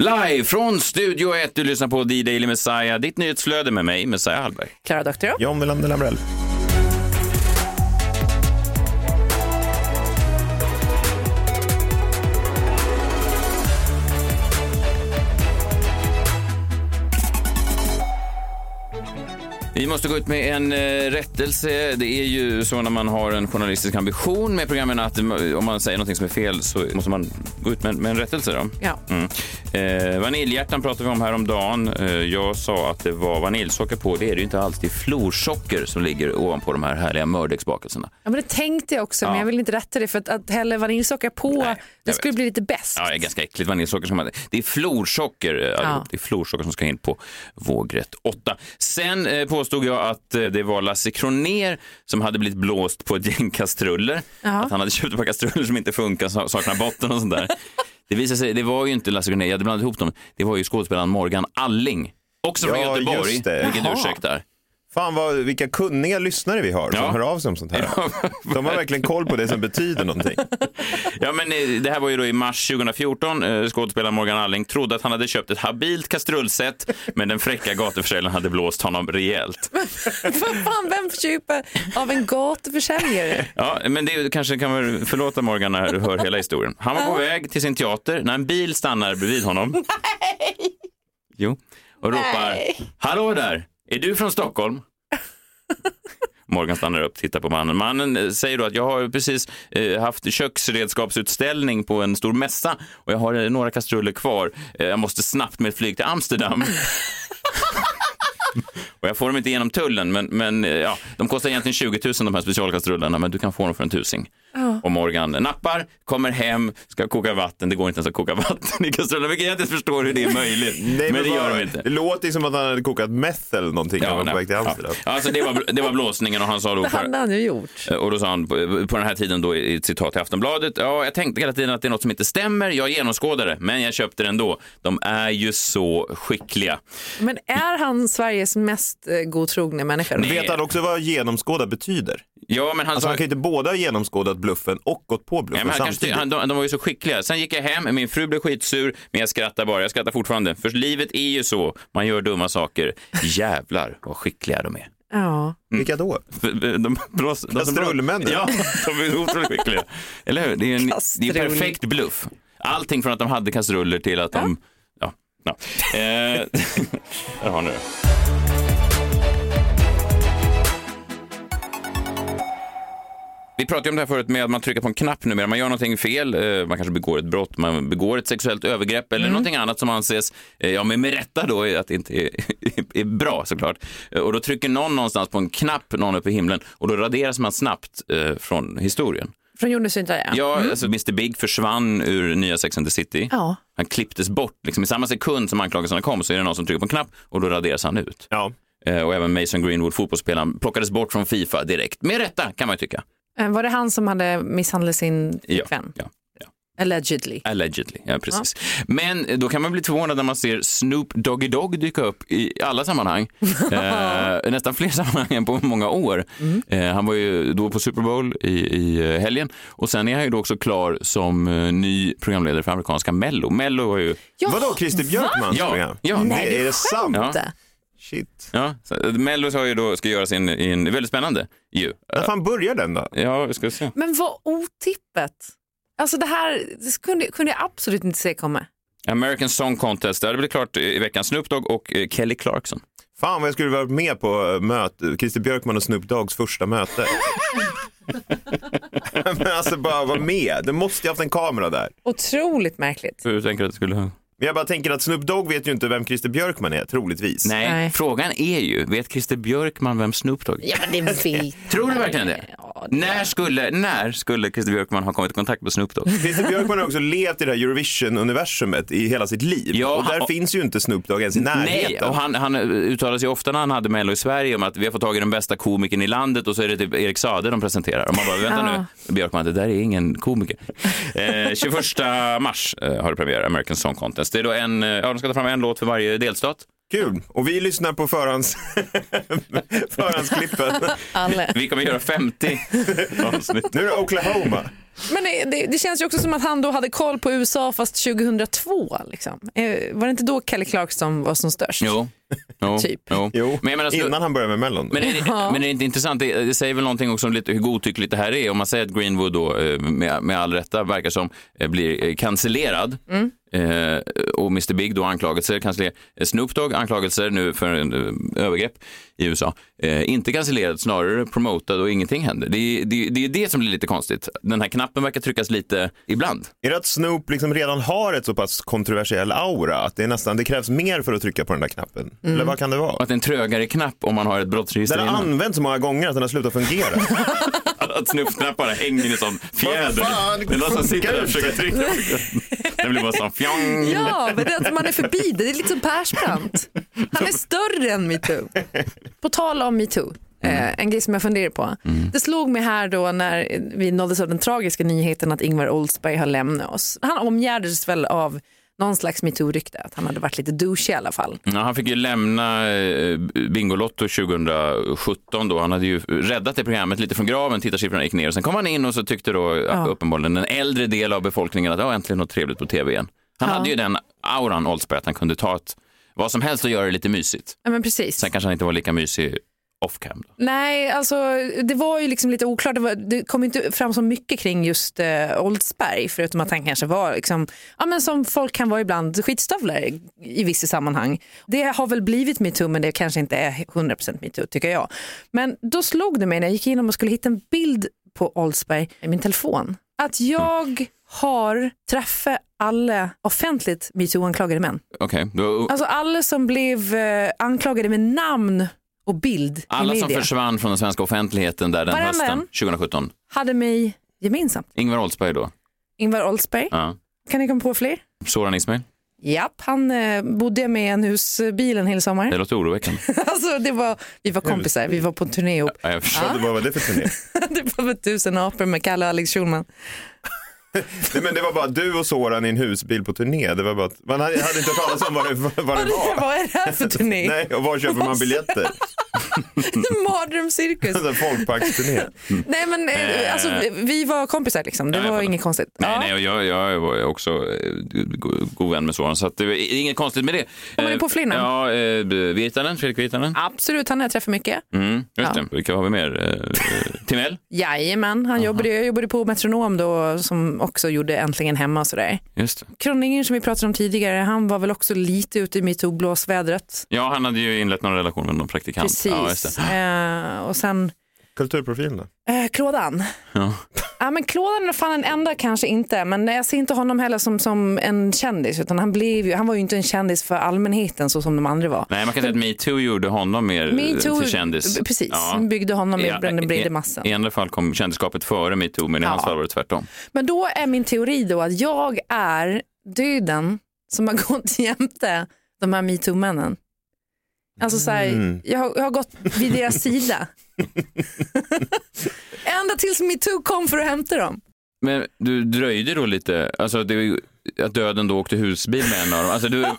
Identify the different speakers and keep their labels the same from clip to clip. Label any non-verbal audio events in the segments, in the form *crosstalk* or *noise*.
Speaker 1: Live från Studio 1, du lyssnar på D-Daily Messiah, ditt nyhetsflöde med mig, Messiah Hallberg.
Speaker 2: Klara Doktorow.
Speaker 3: John Melander Lambrell.
Speaker 1: Vi måste gå ut med en eh, rättelse. Det är ju så när man har en journalistisk ambition med programmen att om man säger något som är fel så måste man gå ut med, med en rättelse. Då.
Speaker 2: Ja.
Speaker 1: Mm. Eh, vaniljhjärtan pratade vi om häromdagen. Eh, jag sa att det var vaniljsocker på. Det är det ju inte alls. Det är florsocker som ligger ovanpå de här härliga mördeggsbakelserna.
Speaker 2: Ja, men det tänkte jag också, men
Speaker 1: Ja.
Speaker 2: jag vill inte rätta det för att, att hälla vaniljsocker på,
Speaker 1: Nej,
Speaker 2: det skulle
Speaker 1: vet.
Speaker 2: bli lite bäst.
Speaker 1: Ja, det är ganska äckligt. Vaniljsocker ska man... Det är florsocker eh, allihop. Det är florsocker som ska in på vågrätt 8. Sen eh, påstod jag att eh, det var Lasse Kroner som hade blivit blåst på ett gäng kastruller.
Speaker 2: Ja.
Speaker 1: Att han hade köpt ett par kastruller som inte funkar, sa- saknar botten och sånt där. *laughs* Det visade sig, det var ju inte Lasse Kroner, jag hade blandat ihop dem. Det var ju skådespelaren Morgan Alling. Också från
Speaker 3: Ja,
Speaker 1: Göteborg,
Speaker 3: just det.
Speaker 1: vilken
Speaker 3: Jaha.
Speaker 1: ursäkt där.
Speaker 3: Fan vad, vilka kunniga lyssnare vi har som
Speaker 1: Ja.
Speaker 3: hör av sig om sånt här. *laughs* De har verkligen koll på det som betyder någonting. *laughs*
Speaker 1: Ja, men eh, det här var ju då i mars 2014. Eh, Skådespelaren Morgan Alling trodde att han hade köpt ett habilt kastrullset, men den fräcka gatuförsäljaren hade blåst honom rejält. *laughs*
Speaker 2: Vad fan, vem köper av en gatuförsäljare?
Speaker 1: Ja, men det kanske kan väl förlåta Morgan när du hör hela historien. Han var på väg till sin teater när en bil stannar bredvid honom. Nej! Jo, och ropar Hallå där, är du från Stockholm? *laughs* Morgan stannar upp, tittar på mannen. Mannen eh, säger då att jag har precis eh, haft köksredskapsutställning på en stor mässa och jag har eh, några kastruller kvar. Jag måste snabbt med ett flyg till Amsterdam. *laughs* Och jag får dem inte genom tullen, men, men ja, de kostar egentligen 20 000 de här specialkastrullerna, men du kan få dem för en tusing. Och Morgan nappar, kommer hem, ska koka vatten. Det går inte ens att koka *laughs* vatten i kastrullen, vilket jag inte förstår hur det är möjligt.
Speaker 3: Nej,
Speaker 1: men det
Speaker 3: vad-
Speaker 1: gör de inte.
Speaker 3: Det låter ju som att han hade kokat meth eller någonting på
Speaker 1: nej. Ja. Alltså det var, det var blåsningen och han sa då...
Speaker 2: Vad hade han nu gjort?
Speaker 1: Och då sa han på, på den här tiden då i ett citat i Aftonbladet. Ja, jag tänkte hela tiden att det är något som inte stämmer. Jag genomskådade det, men jag köpte det ändå. De är ju så skickliga.
Speaker 2: Men är han Sveriges mest eh, godtrogne människa?
Speaker 3: Vet han också vad genomskåda betyder?
Speaker 1: Ja, men han
Speaker 3: Alltså
Speaker 1: sa...
Speaker 3: han kan ju inte både ha genomskådat bluffen och gått på
Speaker 1: Ja,
Speaker 3: bluffen
Speaker 1: men han kanske,
Speaker 3: samtidigt.
Speaker 1: han, de, de var ju så skickliga. Sen gick jag hem, min fru blev skitsur, men jag skrattar bara. Jag skrattar fortfarande. För livet är ju så, man gör dumma saker. Jävlar vad skickliga de är.
Speaker 2: Ja.
Speaker 3: Vilka då?
Speaker 1: De,
Speaker 3: Kastrullmännen?
Speaker 1: Ja, de är otroligt skickliga. Eller hur? Det är en det är en perfekt bluff. Allting från att de hade kastruller till att de... Ja. ja. Eh, *laughs* där har ni det. Vi pratade om det här förut med att man trycker på en knapp numera. Man gör någonting fel, eh, man kanske begår ett brott, man begår ett sexuellt övergrepp eller någonting annat som anses, eh, ja men med rätta då, att det inte är, *laughs* är bra såklart. Eh, Och då trycker någon någonstans på en knapp, någon uppe i himlen, och då raderas man snabbt från historien.
Speaker 2: Från jorden syntar jag.
Speaker 1: Ja, alltså Mr Big försvann ur nya Sex and the City.
Speaker 2: Ja.
Speaker 1: Han klipptes bort, liksom i samma sekund som anklagelserna kom så är det någon som trycker på en knapp och då raderas han ut.
Speaker 3: Ja.
Speaker 1: Och även Mason Greenwood, fotbollsspelaren, plockades bort från Fifa direkt. Med rätta kan man ju tycka.
Speaker 2: Eh, Var det han som hade misshandlat sin
Speaker 1: Ja,
Speaker 2: flickvän?
Speaker 1: ja, ja.
Speaker 2: Allegedly.
Speaker 1: Allegedly, ja precis. Men eh, då kan man bli förvånad när man ser Snoop Doggy Dogg dyka upp i alla sammanhang. *laughs* eh, nästan fler *laughs* sammanhang än på många år. Eh, han var ju då på Super Bowl i, i eh, helgen och sen är han ju då också klar som eh, ny programledare för amerikanska Mello. Mello var ju...
Speaker 2: Ja,
Speaker 3: Vadå, Christer Björkmans
Speaker 1: Ja,
Speaker 3: program?
Speaker 1: ja.
Speaker 2: Nej,
Speaker 3: är
Speaker 2: du
Speaker 3: det sant? Shit.
Speaker 1: Ja, så, eh, Mello har ju då, ska göra sin, i en väldigt spännande ju.
Speaker 3: När fan börjar den då?
Speaker 1: Ja, vi ska se.
Speaker 2: Men vad otippat. Alltså det här det kunde, kunde jag absolut inte se komma.
Speaker 1: American Song Contest, det hade blivit klart i veckan. Snoop Dogg och eh, Kelly Clarkson.
Speaker 3: Fan vad jag skulle varit med på äh, möte, Christer Björkman och Snoop Doggs första möte. *laughs* *laughs* Men alltså bara vara med, det måste ju haft en kamera där.
Speaker 2: Otroligt märkligt.
Speaker 1: Hur tänker du att det skulle...
Speaker 3: Men jag bara tänker att Snoop Dogg vet ju inte vem Christer Björkman är, troligtvis.
Speaker 1: Nej,
Speaker 2: Nej.
Speaker 1: frågan är ju, vet Christer Björkman vem Snoop Dogg är?
Speaker 2: Ja, men det vet *laughs*
Speaker 1: Tror du verkligen det?
Speaker 2: Ja.
Speaker 1: När skulle, när skulle Christer Björkman ha kommit i kontakt med Snoop Dogg?
Speaker 3: Christer Björkman har också levt i det här Eurovision-universumet i hela sitt liv.
Speaker 1: Ja,
Speaker 3: och där
Speaker 1: han-
Speaker 3: finns ju inte Snoop Dogg ens i närheten.
Speaker 1: Nej, och han, han uttalade sig ofta när han hade Mello i Sverige om att vi har fått tag i den bästa komikern i landet och så är det typ Erik Saade de presenterar. Och man bara, vänta nu, Björkman, det där är ingen komiker. Eh, 21 mars eh, har det premiär, American Song Contest. Det är då en, eh, ja, de ska ta fram en låt för varje delstat.
Speaker 3: Kul. Och vi lyssnar på förhands... *laughs* förhandsklippen.
Speaker 2: Alla.
Speaker 1: Vi kommer göra 50 avsnitt.
Speaker 3: Nu är det Oklahoma.
Speaker 2: Men det, det, det känns ju också som att han då hade koll på USA fast 2002. Liksom. Eh, var det inte då Kelly Clarkson var som störst?
Speaker 1: Jo. Jo.
Speaker 2: Typ.
Speaker 1: jo.
Speaker 3: Jo,
Speaker 1: Men menar,
Speaker 3: innan han började med Mellon.
Speaker 1: Men är, det, men är det inte intressant? Det, det säger väl någonting också om lite, hur godtyckligt det här är. Om man säger att Greenwood då, eh, med, med all rätta verkar som eh, blir cancellerad. Eh, och Mr Big då anklagelser, kanceller, eh, Snoop Dogg anklagelser nu för en, eh, övergrepp i USA. Eh, inte cancellerad, snarare promotad och ingenting händer. Det, är- det, det är det som blir lite konstigt. Den här knappen verkar tryckas lite ibland.
Speaker 3: Är det att Snoop liksom redan har ett så pass kontroversiell aura att det, är nästan, det krävs mer för att trycka på den där knappen? Eller vad kan det vara?
Speaker 1: att det är en trögare knapp om man har ett brottsregister
Speaker 3: Den har
Speaker 1: innan.
Speaker 3: använts så många gånger att den har slutat fungera. *laughs*
Speaker 1: Att Snoop-knapparna hänger i en sån fjäder. Det är någon som sitter där och försöker trycka. Den blir bara sån fjong.
Speaker 2: Ja, men det är att man är förbi det. Det är lite som Persbrandt. Han är större än metoo. På tal om metoo. Eh, en grej som jag funderar på. Det slog mig här då när vi nåddes av den tragiska nyheten att Ingvar Oldsberg har lämnat oss. Han omgärdades väl av någon slags metoo-rykte, att han hade varit lite douchig i alla fall.
Speaker 1: Ja, han fick ju lämna eh, Bingolotto 2017 då. Han hade ju räddat det programmet lite från graven, tittarsiffrorna gick ner och sen kom han in och så tyckte då ja. uppenbarligen en äldre del av befolkningen att ja, äntligen något trevligt på tv igen. Han
Speaker 2: Ja.
Speaker 1: hade ju den auran, Oldsberg, att han kunde ta ett, vad som helst och göra det lite mysigt.
Speaker 2: Ja, men precis.
Speaker 1: Sen kanske han inte var lika mysig off-cam.
Speaker 2: Nej, alltså det var ju liksom lite oklart. Det, var, det kom inte fram så mycket kring just eh, Oldsberg, förutom att han kanske var, liksom, ja, men som folk kan vara ibland, skitstövlar i, vissa sammanhang. Det har väl blivit metoo, men det kanske inte är 100% metoo tycker jag. Men då slog det mig när jag gick igenom och skulle hitta en bild på Oldsberg i min telefon, att jag har träffat alla offentligt metoo-anklagade män.
Speaker 1: Då-
Speaker 2: Alltså alla som blev eh, anklagade med namn och bild i
Speaker 1: alla som
Speaker 2: media
Speaker 1: försvann från den svenska offentligheten där den
Speaker 2: Varannan.
Speaker 1: hösten 2017.
Speaker 2: hade mig gemensamt.
Speaker 1: Ingvar Oldsberg då?
Speaker 2: Ingvar Oldsberg,
Speaker 1: Ja.
Speaker 2: kan ni komma på fler?
Speaker 1: Soran Ismail?
Speaker 2: Japp, han eh, bodde med i en husbil en hel sommar.
Speaker 1: Det låter oroväckande. *laughs*
Speaker 2: alltså, det var, vi var kompisar, vi var på turné ihop.
Speaker 1: Ja, jag förstår.
Speaker 3: Vad, vad var det för turné? *laughs*
Speaker 2: det var med tusen apor med Kalle och Alex Schulman. *laughs*
Speaker 3: Nej, men det var bara du och Soran i en husbil på turné. Det var bara att, man hade hade inte hört talas om vad det, vad det var.
Speaker 2: Vad är det här *laughs* för turné?
Speaker 3: Nej, och var köper man biljetter? *laughs*
Speaker 2: Mardrömscirkus.
Speaker 3: En folkparksturné.
Speaker 2: Nej men eh, alltså, vi var kompisar liksom, det
Speaker 1: Ja, jag
Speaker 2: var inget konstigt.
Speaker 1: Nej,
Speaker 2: Ja.
Speaker 1: nej, och jag, jag var också eh, go- god vän med Soran, så att det är inget konstigt med det.
Speaker 2: Kommer ni på fler namn?
Speaker 1: Ja, eh, Virtanen, Fredrik Virtanen.
Speaker 2: Absolut, han har jag träffat mycket.
Speaker 1: Mm, just
Speaker 2: Ja.
Speaker 1: det. Vilka har vi mer? Eh, Timell?
Speaker 2: Jajamän, han jobbade, jag jobbade på Metronom då som också gjorde Äntligen hemma och sådär.
Speaker 1: Just det.
Speaker 2: Kroningen som vi pratade om tidigare, han var väl också lite ute i metoo-blåsvädret.
Speaker 1: Ja, han hade ju inlett någon relation med någon praktikant.
Speaker 2: Precis.
Speaker 1: Ja, just det.
Speaker 2: Eh, och sen
Speaker 3: Kulturprofilen då?
Speaker 2: eh, Klådan.
Speaker 1: Ja. *laughs*
Speaker 2: Ja, men Klådan är fan en enda kanske inte, men jag ser inte honom heller som, som en kändis, utan han, blev ju, han var ju inte en kändis för allmänheten så som de andra var.
Speaker 1: Nej, man kan säga att metoo gjorde honom mer eh,
Speaker 2: Metoo,
Speaker 1: till kändis.
Speaker 2: precis,
Speaker 1: Ja.
Speaker 2: byggde honom
Speaker 1: Ja,
Speaker 2: i den breda massan.
Speaker 1: I andra fall kom kändisskapet före metoo, men i
Speaker 2: Ja.
Speaker 1: hans fall var det tvärtom.
Speaker 2: Men då är min teori då att jag är döden som har *laughs* gått jämte de här metoo-männen. Alltså så här,
Speaker 3: Mm.
Speaker 2: jag, har, jag har gått vid deras sida. *laughs* *laughs* Ända tills metoo kom för att hämta dem.
Speaker 1: Men du dröjde då lite, alltså det, att döden då åkte husbil med en av dem. Alltså, du, *laughs* väl,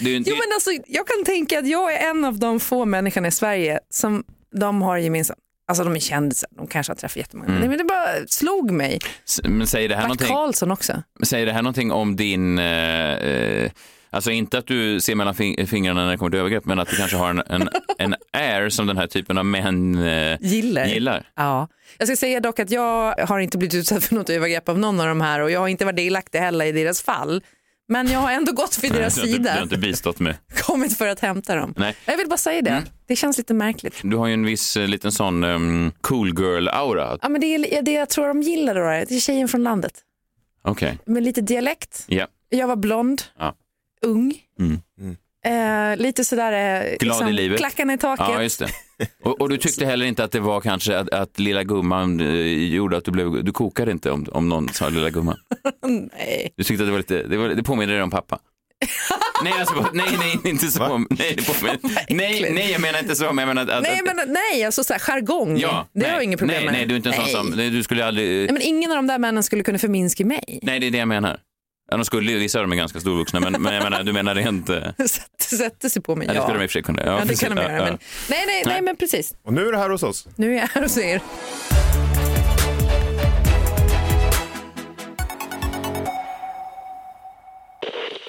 Speaker 1: det.
Speaker 2: Jo, men alltså, jag kan tänka att jag är en av de få människorna i Sverige som de har gemensamt. Alltså de är kändisar, de kanske har träffat jättemånga.
Speaker 1: Mm.
Speaker 2: Men det bara slog mig.
Speaker 1: S- Men säger det här
Speaker 2: Bert
Speaker 1: någonting?
Speaker 2: Karlsson också.
Speaker 1: Säger det här någonting om din, eh, eh, alltså inte att du ser mellan fing- fingrarna när det kommer till övergrepp, men att du kanske har en, en, en air som den här typen av män eh,
Speaker 2: Gillar.
Speaker 1: gillar?
Speaker 2: Ja. Jag ska säga dock att jag har inte blivit utsatt för något övergrepp av någon av de här och jag har inte varit delaktig heller i deras fall. Men jag har ändå gått vid deras
Speaker 1: Du har inte, du har
Speaker 2: sida,
Speaker 1: inte bistått med. *laughs*
Speaker 2: kommit för att hämta dem.
Speaker 1: Nej.
Speaker 2: Jag vill bara säga det, det känns lite märkligt.
Speaker 1: Du har ju en viss eh, liten sån um, cool girl-aura.
Speaker 2: Ja, men det, är, det jag tror de gillar då, det är tjejen från landet
Speaker 1: Okej,
Speaker 2: med lite dialekt.
Speaker 1: ja.
Speaker 2: Jag var blond,
Speaker 1: Ja.
Speaker 2: Ung.
Speaker 1: Mm.
Speaker 3: Mm.
Speaker 2: Eh, lite sådär, eh,
Speaker 1: Glad i livet.
Speaker 2: klackarna i taket.
Speaker 1: Ja, just det. Och, och du tyckte heller inte att det var kanske att, att lilla gumman eh, gjorde att du blev, du kokade inte om, om någon sa lilla gumman. *laughs*
Speaker 2: Nej.
Speaker 1: Du tyckte att det var lite, det, var, det påminner dig om pappa. *laughs* nej, alltså, nej, nej, inte så.
Speaker 3: Va?
Speaker 1: Nej, det påminner, nej, nej, jag menar inte så. Men jag menar att, att,
Speaker 2: Nej, men, nej, alltså så här, jargong.
Speaker 1: ja,
Speaker 2: det
Speaker 1: nej,
Speaker 2: har jag inget problem
Speaker 1: nej,
Speaker 2: med.
Speaker 1: Nej, du är inte en sån
Speaker 2: Nej.
Speaker 1: som, nej, du skulle aldrig,
Speaker 2: Nej, men ingen av de där männen skulle kunna förminska mig.
Speaker 1: nej det är det jag menar. Ja, de skulle ju, vissa av dem är ganska storvuxna, men, men jag menar, du menar rent, eh, *laughs*
Speaker 2: Sätter, sätter sig på mig,
Speaker 1: ja,
Speaker 2: ja.
Speaker 1: det skulle de i och för sig kunna.
Speaker 2: Ja, det
Speaker 1: precis.
Speaker 2: kan de
Speaker 1: Ja,
Speaker 2: göra.
Speaker 1: ja.
Speaker 2: Men, nej, nej, nej, men precis.
Speaker 3: Och nu är det här hos oss.
Speaker 2: Nu är jag här hos er.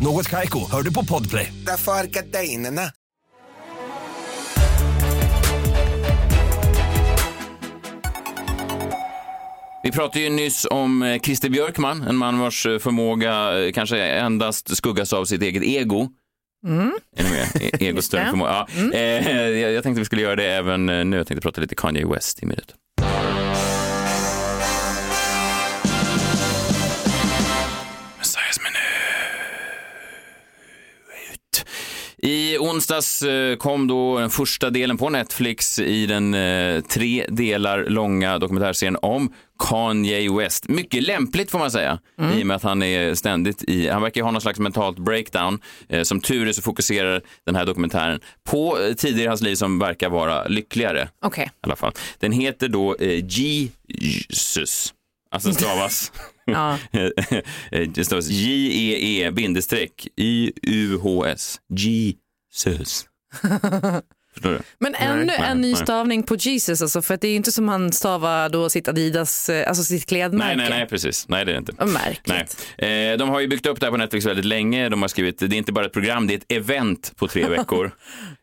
Speaker 4: Något Kaiko, hör du på Podplay.
Speaker 5: Därför är gardinerna.
Speaker 1: Vi pratade ju nyss om eh, Christer Björkman, en man vars eh, förmåga eh, kanske endast skuggas av sitt eget ego. Är ni med? E- *laughs* förmåga. Ja. Eh, *laughs* jag, tänkte vi skulle göra det även nu. Jag tänkte prata lite Kanye West i minuten. I onsdags eh, kom då den första delen på Netflix i den eh, tre delar långa dokumentärserien om Kanye West. Mycket lämpligt får man säga, i och med att han är ständigt i, han verkar ha någon slags mentalt breakdown. Eh, som tur är så fokuserar den här dokumentären på tider i hans liv som verkar vara lyckligare.
Speaker 2: Okej.
Speaker 1: I alla fall. Den heter då eh, Jesus. Alltså stavas. *laughs*
Speaker 2: Ja. *laughs*
Speaker 1: det stavas J-E-E bindestreck Y-U-H-S. *laughs* Jesus. Förstår du?
Speaker 2: Men ännu
Speaker 1: nej,
Speaker 2: en ny
Speaker 1: nej.
Speaker 2: stavning på Jesus, alltså, för det är ju inte som han stavar då sitt Adidas, eh, alltså sitt klädmärke.
Speaker 1: Nej, nej, nej, precis. Nej, det är det inte.
Speaker 2: Märkligt.
Speaker 1: Nej. Eh, de har ju byggt upp det här på Netflix väldigt länge. De har skrivit, det är inte bara ett program, det är ett event på tre *laughs* veckor.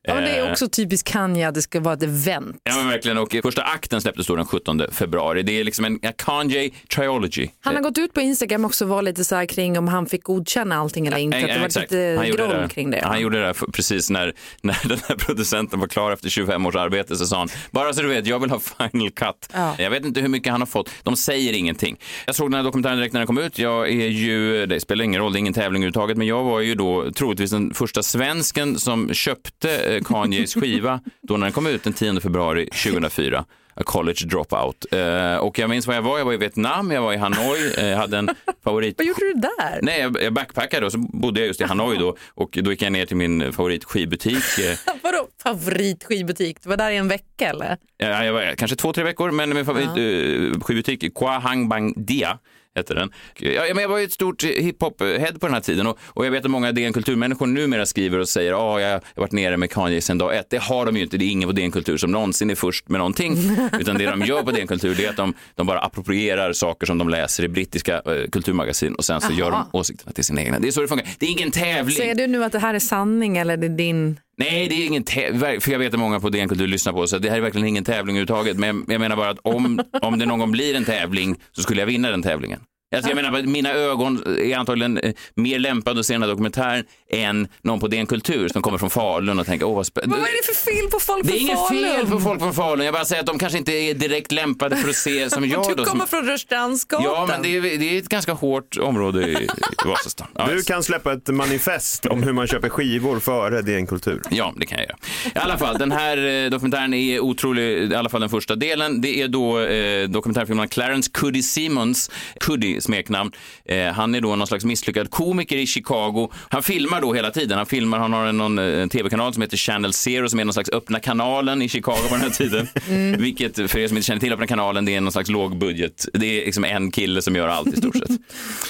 Speaker 2: Ja, men det är
Speaker 1: Eh,
Speaker 2: också typiskt Kanye, att det ska vara ett event.
Speaker 1: Ja, men verkligen. Och första akten släpptes då den 17 februari. Det är liksom en, Kanye triology.
Speaker 2: Han har gått ut på Instagram också och var lite så här kring om han fick godkänna allting eller inte.
Speaker 1: Ja,
Speaker 2: att det var lite groll
Speaker 1: det.
Speaker 2: kring det.
Speaker 1: Han gjorde det precis när, när den här *laughs* producenten var klar efter 25 års arbete så sa han, bara så du vet, jag vill ha final cut.
Speaker 2: Ja.
Speaker 1: Jag vet inte hur mycket han har fått, de säger ingenting. Jag såg den här dokumentären direkt när den kom ut, jag är ju, det spelar ingen roll, det är ingen tävling överhuvudtaget, men jag var ju då troligtvis den första svensken som köpte eh, Kanyes skiva då när den kom ut den 10 februari 2004. A college dropout. Eh, och jag minns var jag var, jag var i Vietnam, jag var i Hanoi, eh, hade en *laughs* favorit
Speaker 2: Vad gjorde du där?
Speaker 1: Nej, jag jag backpackade och så bodde jag just i Hanoi då och då gick jag ner till min favoritskivbutik. Eh, *laughs*
Speaker 2: Vadå favoritskivbutik? Du var där i en vecka eller?
Speaker 1: ja, jag var kanske två, tre veckor, men min favoritskivbutik, Kwa Hang Bang Dia hette den. Ja, men jag var ju ett stort hiphop-head på den här tiden och, och jag vet att många DN Kulturmänniskor numera skriver och säger att oh, jag har varit nere med Kanye sedan dag ett. Det har de ju inte, det är ingen på DN Kultur som någonsin är först med någonting. *laughs* Utan det de gör på DN Kultur det är att de, de bara approprierar saker som de läser i brittiska eh, kulturmagasin och sen så gör de åsikterna till sina egna. Det är så det funkar. Det är ingen tävling.
Speaker 2: Säger du nu att det här är sanning eller det är din...
Speaker 1: Nej, det är ingen tävling, för jag vet att många på DN Kultur lyssnar på oss, så det här är verkligen ingen tävling överhuvudtaget. Men jag menar bara att om, om det någon gång blir en tävling så skulle jag vinna den tävlingen. Alltså jag menar, mina ögon är antagligen eh, mer lämpade att se den här dokumentären än någon på DN Kultur som kommer från Falun och tänker, åh vad
Speaker 2: Men
Speaker 1: spännande.
Speaker 2: vad är det för fel på folk
Speaker 1: Det är
Speaker 2: från
Speaker 1: inget
Speaker 2: Falun?
Speaker 1: fel på folk från Falun, jag bara säger att de kanske inte är direkt lämpade för att se *laughs* som jag.
Speaker 2: Du
Speaker 1: då,
Speaker 2: kommer
Speaker 1: som...
Speaker 2: från Rörstrandsgatan.
Speaker 1: Ja, men det är, det är ett ganska hårt område i, i Vasastan. Ja,
Speaker 3: Du kan släppa ett manifest om hur man köper skivor före DN Kultur.
Speaker 1: Ja, det kan jag göra. I alla fall, den här eh, dokumentären är otrolig, i alla fall den första delen. Det är då eh, dokumentärfilmen Clarence Cuddy Simmons, Cuddy smeknamn. Eh, han är då någon slags misslyckad komiker i Chicago. Han filmar då hela tiden. Han filmar, han har en, någon, eh, en tv-kanal som heter Channel Zero som är någon slags öppna kanalen i Chicago på den här tiden. *laughs* Vilket, för er som inte känner till öppna kanalen, det är någon slags lågbudget. Det är liksom en kille som gör allt i stort sett. *laughs*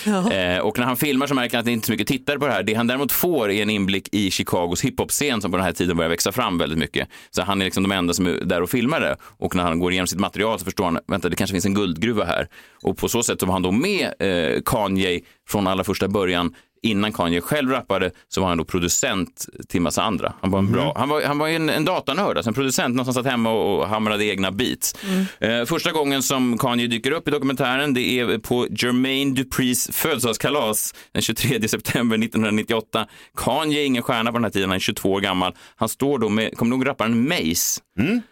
Speaker 1: Eh, och när han filmar så märker han att det inte är så mycket tittare på det här. Det han däremot får är en inblick i Chicagos hiphop-scen som på den här tiden börjar växa fram väldigt mycket. Så han är liksom de enda som är där och filmar det. Och när han går igenom sitt material så förstår han, vänta det kanske finns en guldgruva här. Och på så sätt så var han då med eh, Kanye från allra första början innan Kanye själv rappade så var han då producent till massa andra. Han var en, bra, han var, han var en, en datanörd, alltså en producent, någon som satt hemma och, och hamrade egna beats. Eh, första gången som Kanye dyker upp i dokumentären det är på Jermaine Duprés födelsedagskalas den 23 september 1998. Kanye är ingen stjärna på den här tiden, han är 22 år gammal. Han står då med, kommer nog rapparen Mace.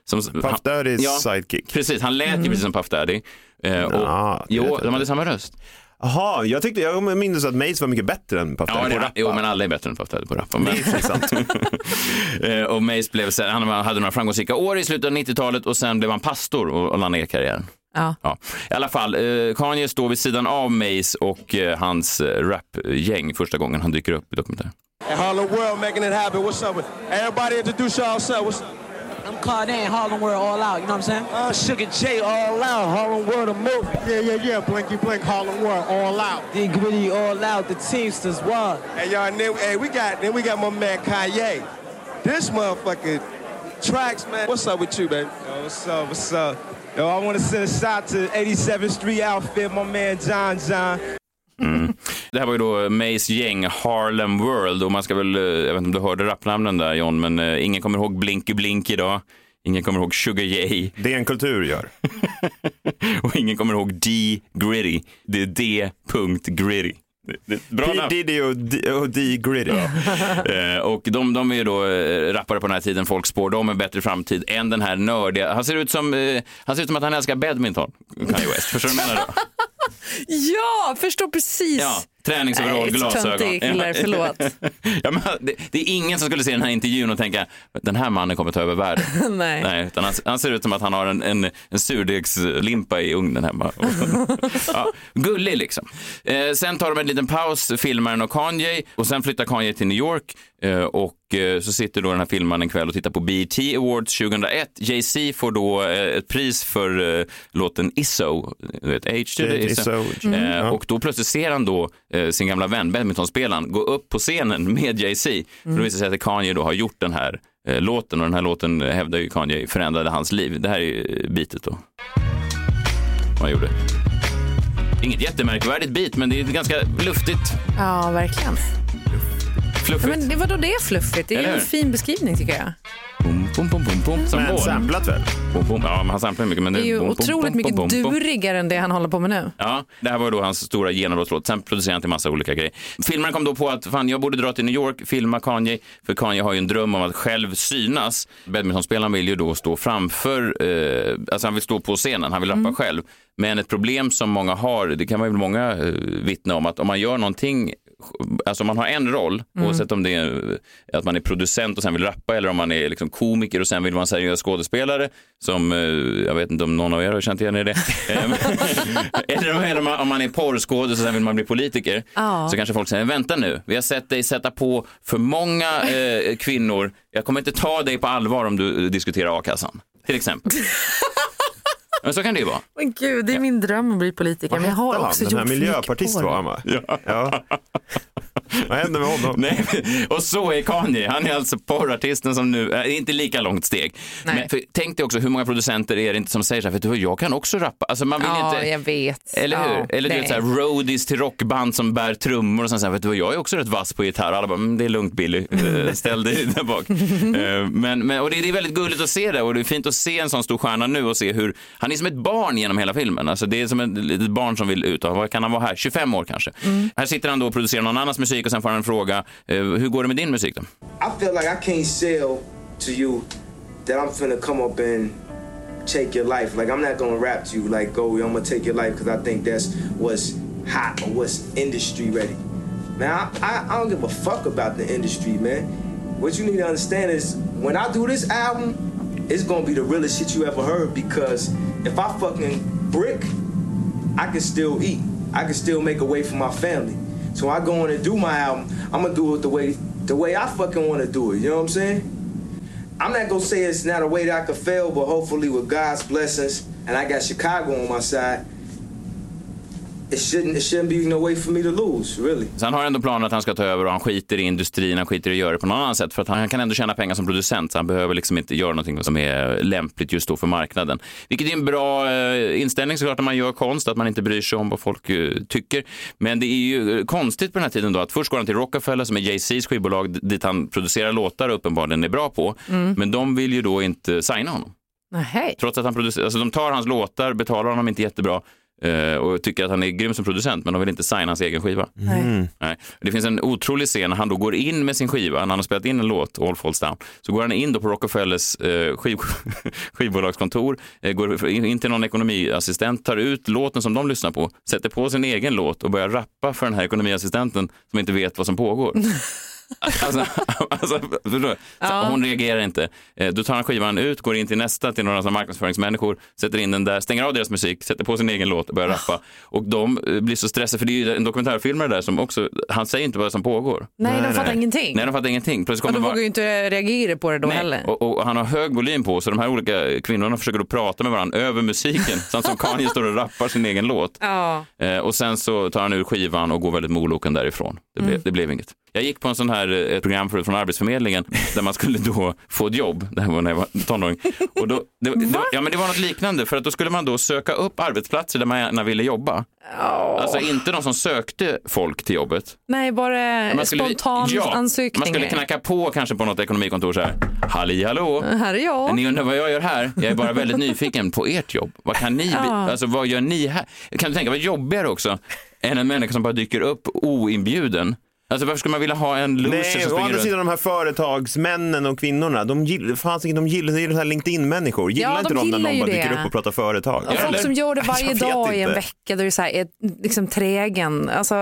Speaker 1: Som,
Speaker 3: Puff Daddys
Speaker 1: Ja.
Speaker 3: sidekick.
Speaker 1: Precis, han lät ju precis som Puff Daddy. Eh, och,
Speaker 3: Ja,
Speaker 1: jo, de hade samma röst.
Speaker 3: Jaha, jag tyckte, jag minns att Mace var mycket bättre än Puff
Speaker 1: Ja,
Speaker 3: Daddy på
Speaker 1: det,
Speaker 3: att rappa.
Speaker 1: jo, men alla är bättre än Puff Daddy på rappa. Men...
Speaker 3: Det är sant. *laughs*
Speaker 1: Eh, och Mace blev, sen- han hade några framgångsrika år i slutet av 90-talet och sen blev han pastor och, och la ner karriären.
Speaker 2: Ja.
Speaker 1: Ja. I alla fall, eh, Kanye står vid sidan av Mace och eh, hans eh, rapgäng första gången han dyker upp i dokumentären.
Speaker 6: Harlem World making it happen. What's up with everybody? Introduce yourself. What's up? I'm Claudine, Harlem World all out. You know what I'm saying? Uh, Sugar J all out. Harlem World a move. Yeah, yeah, yeah. Blinky blink. Harlem World all out. D Gritty all out. The Teamsters what? Hey y'all, and then, hey we got then we got my man Kanye. This motherfucker tracks, man. What's up with you, baby? Yo, what's up? What's up? Yo, I want to send a shout to 87th Street outfit, my man John John.
Speaker 1: Det här var ju då Mace gäng Harlem World och man ska väl, eh, jag vet inte om du hörde rappnamnen där John, men eh, ingen kommer ihåg Blinky Blink idag. Ingen kommer ihåg Sugar J. *laughs*
Speaker 3: Det är en kultur gör.
Speaker 1: och ingen kommer ihåg D Gritty. Det är D. Gritty. Bra namn.
Speaker 3: Diddy och D, och D. Gritty. *laughs*
Speaker 1: Eh, och de, de är ju då eh, rappare på den här tiden, folk spår de en bättre framtid än den här nördiga. Han ser ut som, eh, han ser ut som att han älskar badminton, Kanye West. Förstår du vad jag menar? Då? *laughs*
Speaker 2: Ja, förstår precis.
Speaker 1: Ja, träningsoverall, glasögon.
Speaker 2: kille, förlåt. *laughs*
Speaker 1: ja, men det, det är ingen som skulle se den här intervjun och tänka, den här mannen kommer ta över världen. *laughs*
Speaker 2: Nej.
Speaker 1: Nej, utan han, han ser ut som att han har en, en, en surdegslimpa i ugnen hemma. *laughs* ja, gullig liksom. Eh, sen tar de en liten paus, filmaren och Kanye, och sen flyttar Kanye till New York och eh, så sitter då den här filmaren en kväll och tittar på BET Awards 2001. Jay-Z får då eh, ett pris för eh, låten Isso, du vet, H to the Isso.
Speaker 3: Isso. Mm.
Speaker 1: Eh, och då plötsligt ser han då eh, sin gamla vän, badmintonspelaren, gå upp på scenen med Jay-Z. För då visar det sig att Kanye då har gjort den här eh, låten och den här låten eh, hävdar ju Kanye förändrade hans liv. Det här är eh, bitet då. Vad han gjorde. Inget jättemärkvärdigt bit, men det är ganska luftigt,
Speaker 2: Ja, verkligen.
Speaker 1: Fluffigt.
Speaker 2: Men det var då det är fluffigt. Det är
Speaker 1: Eller
Speaker 2: ju en
Speaker 1: hur?
Speaker 2: fin beskrivning tycker jag.
Speaker 1: Bom, bom, bom, bom, bom, som
Speaker 3: Men
Speaker 1: mål.
Speaker 3: samplat väl?
Speaker 1: Bom, bom. Ja, men han samplar mycket. Men
Speaker 2: Det är ju
Speaker 1: bom, bom,
Speaker 2: otroligt
Speaker 1: bom,
Speaker 2: mycket
Speaker 1: bom, bom, bom.
Speaker 2: durigare än det han håller på med nu.
Speaker 1: Ja, det här var då hans stora genombrottslåt. Sen producerade han till massa olika grejer. Filmaren kom då på att fan, jag borde dra till New York, filma Kanye, för Kanye har ju en dröm om att själv synas. Badmintonspelaren vill ju då stå framför, eh, alltså han vill stå på scenen, han vill rappa själv. Men ett problem som många har, det kan man väl många eh, vittna om, att om man gör någonting Alltså man har en roll, oavsett om det är att man är producent och sen vill rappa eller om man är liksom komiker och sen vill vara en seriös skådespelare som, eh, jag vet inte om någon av er har känt igen er i det. *laughs* Eh, eller om- eller om man- om man är porrskådis och sen vill man bli politiker.
Speaker 2: Ja.
Speaker 1: Så kanske folk säger, vänta nu, vi har sett dig sätta på för många eh, kvinnor. Jag kommer inte ta dig på allvar om du eh, diskuterar a-kassan, till exempel. *laughs* Men så kan det ju vara.
Speaker 2: Men gud, det är min dröm att bli politiker. Men jag har
Speaker 3: Hette
Speaker 2: också
Speaker 3: han? Den här
Speaker 2: gjort
Speaker 3: miljöpartist var han va? Ja. Vad hände med honom?
Speaker 1: Nej, och så är Kanye. Han är alltså porrartisten som nu, äh, inte lika långt steg.
Speaker 2: Nej.
Speaker 1: Men för, tänk dig också hur många producenter är det inte som säger så här, vet du jag kan också rappa. Alltså man vill
Speaker 2: Ja,
Speaker 1: inte...
Speaker 2: jag vet.
Speaker 1: Eller hur?
Speaker 2: Ja,
Speaker 1: Eller du vet så här, roadies till rockband som bär trummor och sen så här, vet du jag är också rätt vass på gitarr. Alla bara, mm, det är lugnt Billy, Eh, *laughs* ställ dig där bak. Eh, men, men, och det, det är väldigt gulligt att se det och det är fint att se en sån stor stjärna nu och se hur, han är som ett barn genom hela filmen. Alltså det är som ett litet barn som vill ut. Och Vad kan han vara här? 25 år kanske. Här sitter han då och producerar någon annans musik och sen får han en fråga, eh, hur går det med din musik då?
Speaker 6: I feel like I can't sell to you that I'm finna come up and take your life. Like I'm not gonna rap to you like, go, I'm gonna take your life because I think that's what's hot or what's industry ready. Man, I, I, I don't give a fuck about the industry, man. What you need to understand is when I do this album, it's gonna be the realest shit you ever heard because if I fucking brick, I can still eat. I can still make a way for my family. So I go in and do my album. I'm gonna do it the way the way I fucking want to do it. You know what I'm saying? I'm not gonna say it's not a way that I could fail, but hopefully with God's blessings and I got Chicago on my side, it shouldn't it shouldn't be no way for me to lose, really.
Speaker 1: Så han har ändå planen att han ska ta över och han skiter i industrin, han skiter i att göra det på något annat sätt för att han, kan ändå tjäna pengar som producent så han behöver liksom inte göra någonting som är lämpligt just då för marknaden. Vilket är en bra eh, inställning såklart när man gör konst, att man inte bryr sig om vad folk eh, tycker. Men det är ju eh, konstigt på den här tiden då att först går han till Rockefeller som är Jay-Z's skivbolag dit han producerar låtar och uppenbarligen är bra på. Men de vill ju då inte signa honom.
Speaker 2: Nej.
Speaker 1: Trots att han producerar, alltså de tar hans låtar, betalar honom inte jättebra eh, och tycker att han är grym som producent men de vill inte signa hans egen skiva.
Speaker 2: Nej.
Speaker 1: Nej. Det finns en otrolig scen när han då går in med sin skiva, när han har spelat in en låt, All Falls Down, så går han in då på Rockefellers eh, skiv, *laughs* skivbolagskontor, eh, går in till någon ekonomiassistent, tar ut låten som de lyssnar på, sätter på sin egen låt och börjar rappa för den här ekonomiassistenten som inte vet vad som pågår. *laughs* Alltså, alltså, förstår? Så Hon reagerar inte. Eh, Då tar han skivan ut, går in till nästa, till några marknadsföringsmänniskor, sätter in den där, stänger av deras musik, sätter på sin egen låt och börjar rappa. Och de eh, blir så stressade, för det är ju en dokumentärfilmare där som också, han säger inte vad som pågår.
Speaker 2: Nej, de fattar ingenting.
Speaker 1: Nej, de fattar ingenting. Plötsligt
Speaker 2: och
Speaker 1: kommer
Speaker 2: de
Speaker 1: bara-
Speaker 2: vågar ju inte reagera på det då
Speaker 1: Nej,
Speaker 2: heller.
Speaker 1: och, och han har hög volym på så de här olika kvinnorna försöker då prata med varandra över musiken, *laughs* samt som Kanye står och rappar sin egen låt.
Speaker 2: Ja.
Speaker 1: Eh, och sen så tar han ur skivan och går väldigt moloken därifrån. Det, blev, det blev inget. Jag gick på en sån här eh, ett program förut från Arbetsförmedlingen där man skulle då få ett jobb. Det här var när jag var tonåring. Och då, det, det, ja, men det var något liknande för att då skulle man då söka upp arbetsplatser där man gärna ville jobba. Alltså inte de som sökte folk till jobbet.
Speaker 2: Nej, bara
Speaker 1: Man skulle-
Speaker 2: spontan
Speaker 1: ja. Man skulle knacka på kanske på något ekonomikontor så här. Halli hallå.
Speaker 2: Här är jag.
Speaker 1: Ni undrar vad jag gör här? Jag är bara väldigt nyfiken på ert jobb. Vad kan ni,
Speaker 2: Ja.
Speaker 1: alltså vad gör ni här? Kan du tänka vad jobbigare också än en människa som bara dyker upp oinbjuden? Alltså varför skulle man vilja ha en loser
Speaker 3: Nej,
Speaker 1: som
Speaker 3: å
Speaker 1: springer
Speaker 3: andra
Speaker 1: runt?
Speaker 3: sidan de här företagsmännen och kvinnorna, de gillar, inte, de gillar, de här LinkedIn-människor. Gillar
Speaker 2: Ja, de
Speaker 3: inte de när
Speaker 2: gillar
Speaker 3: någon
Speaker 2: ju
Speaker 3: bara dyker
Speaker 2: det.
Speaker 3: upp och pratar företag?
Speaker 2: Och folk som gör det varje
Speaker 3: Jag vet
Speaker 2: dag i en vecka, då är det så här, är liksom trägen. Alltså,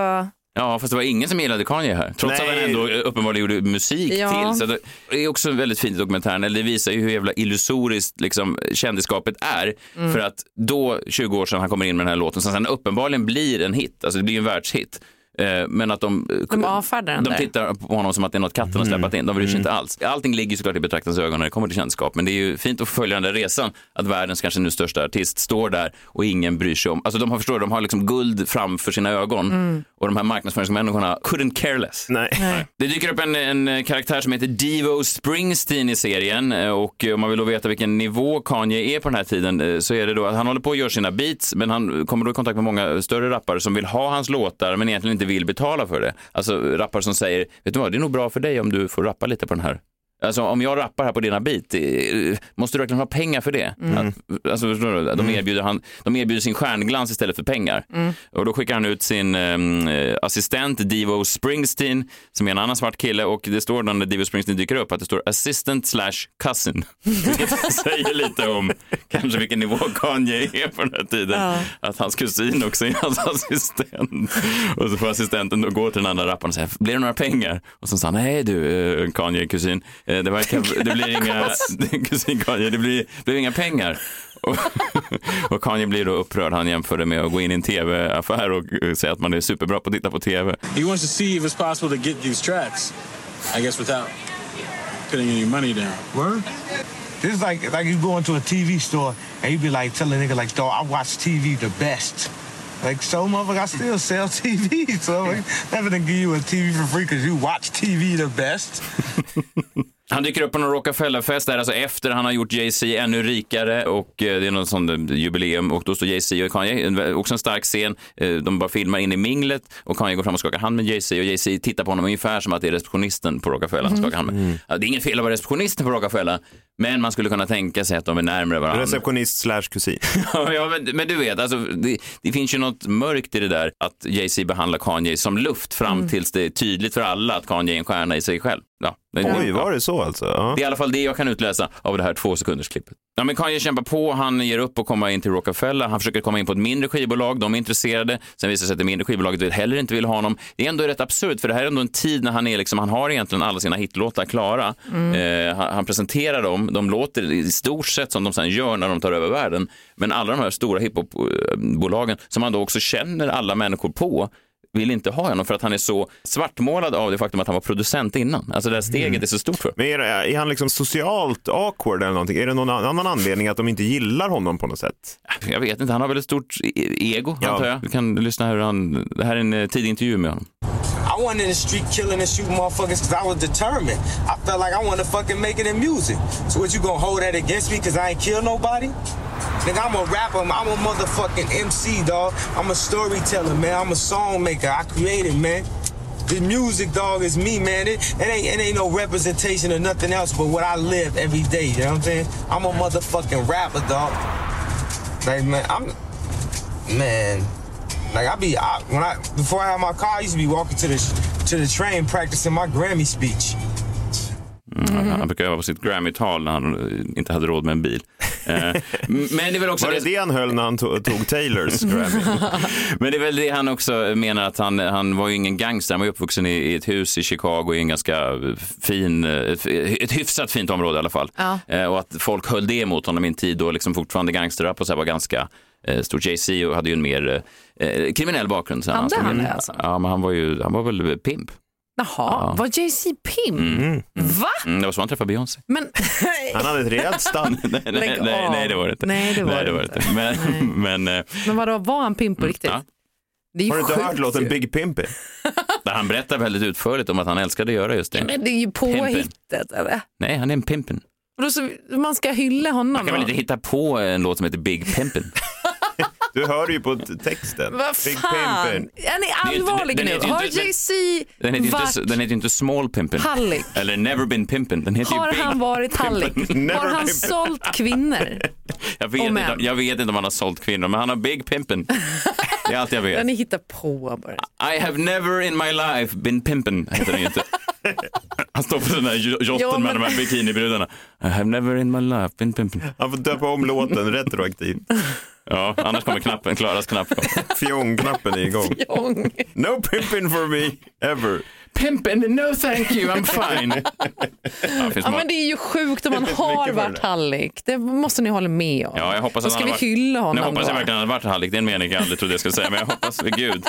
Speaker 1: Ja, fast det var ingen som gillade Kanye här. Trots att han
Speaker 3: Nej.
Speaker 1: ändå uppenbarligen gjorde musik
Speaker 2: Ja.
Speaker 1: till. Så det är också väldigt fint i dokumentären. Eller det visar ju hur jävla illusoriskt liksom, kändisskapet är.
Speaker 2: Mm.
Speaker 1: För att då, 20 år sedan, han kommer in med den här låten som sen uppenbarligen blir en hit. Alltså det blir en världshit. Eh, Men att de,
Speaker 2: de avfärdar den
Speaker 1: de
Speaker 2: där.
Speaker 1: tittar på honom som att det är något katten har släpat in. De bryr sig inte alls. Allting ligger såklart i betraktarens ögon när det kommer till kändisskap. Men det är ju fint att följa den där resan. Att världens kanske nu största artist står där och ingen bryr sig om. Alltså de har förstår, de har liksom guld framför sina ögon. Och de här marknadsföringsmänniskorna couldn't care less.
Speaker 3: Nej.
Speaker 1: Det dyker upp en, en karaktär som heter Devo Springsteen i serien eh, och om man vill då veta vilken nivå Kanye är på den här tiden eh, så är det då att han håller på att göra sina beats men han kommer då i kontakt med många större rappare som vill ha hans låtar men egentligen inte vill betala för det. Alltså rappare som säger, vet du vad, det är nog bra för dig om du får rappa lite på den här. Alltså om jag rappar här på dina beat, eh, måste du verkligen ha pengar för det? Att, alltså? De, erbjuder han, de erbjuder sin stjärnglans istället för pengar. Och då skickar han ut sin eh, assistent Devo Springsteen som är en annan svart kille och det står när Devo Springsteen dyker upp att det står assistant slash cousin. *laughs* Vilket säger lite om kanske vilken nivå Kanye är på den här tiden. Att hans kusin också är hans assistent. Och så får assistenten då gå till den andra rapparen och säga, blir det några pengar? Och så sa han, nej du eh, Kanye kusin, det, verkar, det blir inga, *laughs* *laughs* kusin Kanye, det blir, blir inga pengar. Och, *laughs* och Kanye blir då upprörd. Han jämför det med att gå in i en tv-affär och eh, säga att man är superbra på att titta på tv.
Speaker 7: He wants to see if it's possible to get these tracks. I guess without putting any money down.
Speaker 8: Word? This is like like you go into a TV store and you be like tell a nigga like, dog, I watch TV the best. Like so motherfucker, I still sell TV. So like, never gonna give you a TV for free because you watch TV the best.
Speaker 1: Han dyker upp på någon Rockefellerfest där, alltså efter han har gjort Jay-Z ännu rikare och eh, det är något sånt eh, jubileum och då står Jay-Z och Kanye, en- också en stark scen, eh, de bara filmar in i minglet och Kanye går fram och skakar hand med Jay-Z och Jay-Z tittar på honom ungefär som att det är receptionisten på Rockefeller han skakar hand med. Ja, det är inget fel att vara receptionisten på Rockefeller, men man skulle kunna tänka sig att de är närmare varandra.
Speaker 3: Receptionist slash kusin. *laughs*
Speaker 1: ja, men, men du vet, alltså, det, det finns ju något mörkt i det där att Jay-Z behandlar Kanye som luft fram tills det är tydligt för alla att Kanye är en stjärna i sig själv. Ja, det,
Speaker 3: Oj, var det så alltså? Ja.
Speaker 1: det är i alla fall det jag kan utläsa av det här två sekunders klippet. Ja, men Kanye kämpar på, han ger upp och komma in till Rockefeller. Han försöker komma in på ett mindre skivbolag, de är intresserade. Sen visar det sig att det mindre skivbolaget heller inte vill ha honom. Det är ändå rätt absurt, för det här är ändå en tid när han är liksom, han har egentligen alla sina hitlåtar klara. Eh, han, han presenterar dem, de låter i stort sett som de sen gör när de tar över världen. Men alla de här stora hiphopbolagen som han då också känner alla människor på, vill inte ha honom för att han är så svartmålad av det faktum att han var producent innan. Alltså det här steget
Speaker 3: Mm.
Speaker 1: är så stort för
Speaker 3: Men är, det- är han liksom socialt awkward eller någonting? Är det någon annan anledning att de inte gillar honom på något sätt?
Speaker 1: Jag vet inte, han har väl ett stort e- ego
Speaker 3: Ja.
Speaker 1: antar jag. Du kan lyssna hur han, det här är en eh, tidig intervju med honom.
Speaker 6: I wasn't in the street killing and shooting motherfuckers because I was determined. I felt like I wanted to fucking make it in music. So what you gonna hold that against me because I ain't kill nobody? Nigga, I'm a rapper. I'm a motherfucking MC, dog. I'm a storyteller, man. I'm a song maker. I created, man. The music, dog, is me, man. It, it ain't it ain't no representation or nothing else but what I live every day. You know what I'm saying? I'm a motherfucking rapper, dog. Like, man, I'm man. Like I be I, when I before I had my car, I used to be walking to the to the train practicing my Grammy speech.
Speaker 1: Mm. Han brukar öva på sitt Grammy-tal när han eh, inte hade råd med en bil. Eh, *laughs* Men det är väl också
Speaker 3: Var det det han höll när han to- tog Taylors Grammy? *laughs*
Speaker 1: Men det är väl det han också menar att han, han var ju ingen gangster, han var uppvuxen i, i ett hus i Chicago i en ganska fin, eh, ett, ett hyfsat fint område i alla fall.
Speaker 2: Ja.
Speaker 1: Och att folk höll det mot honom i en tid då liksom fortfarande gangsterrap och så här var ganska eh, stor. Jay-Z hade ju en mer eh, kriminell bakgrund. Så
Speaker 2: Hade han det alltså?
Speaker 1: Ja, men han var ju, han var väl pimp.
Speaker 2: Jaha,
Speaker 1: Ja.
Speaker 2: var Jay-Z pimp?
Speaker 1: Mm.
Speaker 2: Va?
Speaker 1: Mm, det var så han träffade Beyoncé.
Speaker 2: Men, *laughs*
Speaker 3: Han hade ett rejält stall. *laughs*
Speaker 1: nej, nej, nej, nej, det var det inte.
Speaker 2: Nej, det var
Speaker 1: nej,
Speaker 2: det
Speaker 1: det var
Speaker 2: inte.
Speaker 1: inte. Men, *laughs* men eh,
Speaker 2: men vadå, var han pimp på riktigt?
Speaker 1: ja.
Speaker 2: Det
Speaker 3: Har du inte hört låten. Big Pimpy?
Speaker 1: Där han berättar väldigt utförligt om att han älskade att göra just det.
Speaker 2: Men det är ju påhittet eller?
Speaker 1: Nej, han är en pimpen.
Speaker 2: Så, man ska hylla honom
Speaker 1: Man kan väl inte hitta på en låt som heter Big Pimpin?
Speaker 3: Du hör ju på texten.
Speaker 2: Vad
Speaker 3: Big
Speaker 2: fan?
Speaker 3: Pimpin.
Speaker 2: Är ni allvarliga
Speaker 1: den
Speaker 2: nu? Har
Speaker 1: inte- den-
Speaker 2: Jay-Z
Speaker 1: Den heter,
Speaker 2: varit...
Speaker 1: inte, den heter ju inte Small Pimpin.
Speaker 2: Hallick.
Speaker 1: Eller Never Been Pimpin. Den heter
Speaker 2: Har
Speaker 1: ju
Speaker 2: han varit? *laughs*
Speaker 3: Never
Speaker 2: Har han
Speaker 3: been-
Speaker 2: sålt kvinnor? *laughs*
Speaker 1: jag, vet inte, jag vet inte om han har sålt kvinnor, men han har Big Pimpin. *laughs* Det är allt jag
Speaker 2: Ja,
Speaker 1: vet.
Speaker 2: ni hittar på bara.
Speaker 1: I have never in my life been pimpin, heter den ju inte. Han står på den där jotten med
Speaker 2: men-
Speaker 1: de här bikinibrudarna. I have never in my life been pimpin.
Speaker 3: Han får döpa om låten retroaktivt.
Speaker 1: Ja, annars kommer knappen, Klaras knapp.
Speaker 3: Fjong-knappen är igång. *laughs*
Speaker 2: Fjong.
Speaker 3: No pimpin for me, ever.
Speaker 1: Pimpin, no thank you, I'm fine. Ja,
Speaker 2: Ja, men det är ju sjukt om man *laughs* har varit
Speaker 3: det.
Speaker 2: hallick. Det måste ni hålla med om.
Speaker 1: Ja, jag hoppas att
Speaker 2: ska
Speaker 1: han
Speaker 2: vi
Speaker 1: varit-
Speaker 2: hylla honom
Speaker 1: Nu hoppas jag verkligen att han har varit hallick. Det är en mening jag aldrig trodde jag skulle säga, men jag hoppas gud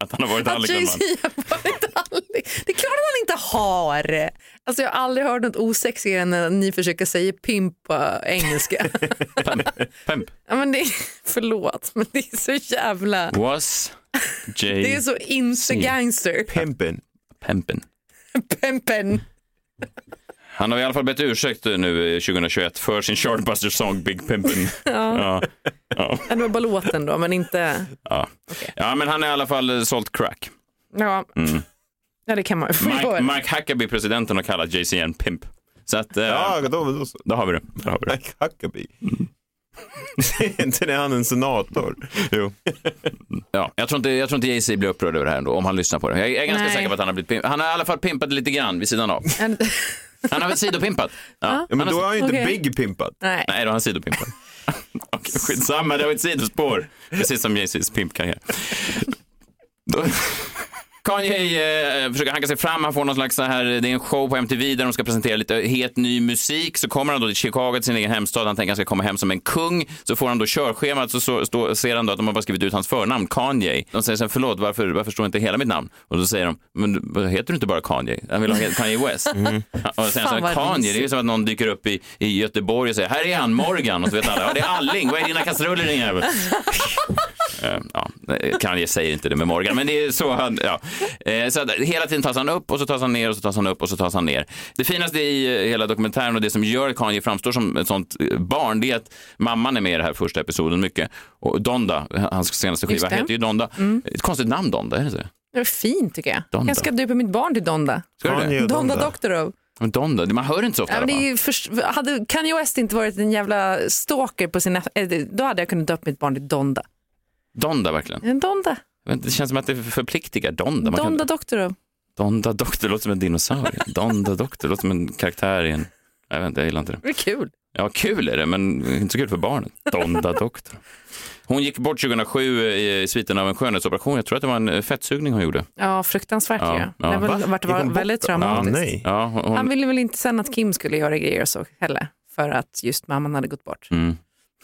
Speaker 1: att han har varit
Speaker 2: Att Jay-Z
Speaker 1: man.
Speaker 2: har varit hallick. Det är klart att han inte har. Alltså, jag har aldrig hört något osexigare än när ni försöker säga pimp på engelska. *laughs*
Speaker 1: Pimp.
Speaker 2: ja, men det är, förlåt, men det är så jävla...
Speaker 1: Was Jay
Speaker 2: Det är så inte gangster.
Speaker 3: Pimpin.
Speaker 1: Pimpin.
Speaker 2: Pimpen.
Speaker 1: Han har i alla fall bett ursäkt nu eh, 2021 för sin Chartbuster-sång Big Pimpin. Ja. Ja.
Speaker 2: Ja, *laughs* det var bara låten då, men inte...
Speaker 1: Ja. ja, men han har i alla fall eh, sålt crack.
Speaker 2: Ja,
Speaker 1: Mm.
Speaker 2: ja det kan man ju
Speaker 1: Mike,
Speaker 2: få.
Speaker 1: Mike Huckabee, presidenten, har kallat Jay-Z en pimp. Så att, eh,
Speaker 3: Ja, då, då,
Speaker 1: då har vi det. Då har vi det.
Speaker 3: Mike Huckabee. är *laughs* inte det han en senator?
Speaker 1: Jo. Ja, jag tror inte, jag tror inte Jay-Z blir upprörd över det här ändå, om han lyssnar på det. Jag är ganska
Speaker 2: Nej.
Speaker 1: säker på att han har blivit pimp. Han har i alla fall pimpat lite grann vid sidan av. *laughs* Han har väl sidopimpat? Ja.
Speaker 3: Ja, men då är han ju inte
Speaker 2: Okej.
Speaker 3: Big Pimpat.
Speaker 2: Nej.
Speaker 1: Nej, då har han sidopimpat. *laughs* Okej, skitsamma, det var ett sidospår. Precis som Jay-Z's pimpkarriär. Kanye eh, försöker hanka sig fram, han får någon slags så här, det är en show på MTV där de ska presentera lite helt ny musik. Så kommer han då till Chicago, till sin egen hemstad, han tänker att han ska komma hem som en kung. Så får han då körschemat, så, så, så ser han då att de har bara skrivit ut hans förnamn, Kanye. De säger så här, förlåt, varför, varför står inte hela mitt namn? Och då säger de, men heter du inte bara Kanye? Han vill ha Kanye West. *laughs* Och då säger han så här, Kanye, det är ju som att någon dyker upp i, i Göteborg och säger, här är han, Morgan. Och så vet alla, ja det är Alling, vad är dina kastruller din jävel? *laughs* Eh, ja, Kanye säger inte det med Morgan, men det är så han, ja. Eh, Så att hela tiden tas han upp och så tas han ner och så tas han upp och så tas han ner. Det finaste i eh, hela dokumentären och det som gör att Kanye framstår som ett sånt barn, det är att mamman är med i den här första episoden mycket. Och Donda, hans senaste skiva, heter ju Donda. Ett konstigt namn Donda, är det så?
Speaker 2: Det är fint tycker jag.
Speaker 1: Donda.
Speaker 2: Jag ska döpa mitt barn till Donda.
Speaker 1: Ska du det?
Speaker 2: Donda
Speaker 3: Donda.
Speaker 2: Doktorov.
Speaker 1: Men Donda, man hör inte så ofta
Speaker 2: Ja, men det för, hade Kanye West inte varit en jävla stalker på sin... Då hade jag kunnat döpa mitt barn till Donda.
Speaker 1: Donda verkligen.
Speaker 2: En Donda.
Speaker 1: Det känns som att det förpliktigar Donda. Man kan-
Speaker 2: Donda Doktorov.
Speaker 1: Donda Doktor låter som en dinosaurie. *laughs* Donda Doktor låter som en karaktär i en... Jag vet inte, jag gillar inte det.
Speaker 2: Det är kul.
Speaker 1: Ja, kul är det, men inte så kul för barnet. Donda Doktor. Hon gick bort 2007 i sviten av en skönhetsoperation. Jag tror att det var en eh, fettsugning hon gjorde.
Speaker 2: Ja, fruktansvärt
Speaker 1: Ja, ja.
Speaker 2: Det har
Speaker 3: Va? hon bort
Speaker 2: väldigt traumatiskt.
Speaker 3: Ja, nej.
Speaker 1: Ja, hon,
Speaker 2: Han ville väl inte sen att Kim skulle göra grejer så heller. För att just mamman hade gått bort.
Speaker 1: mm.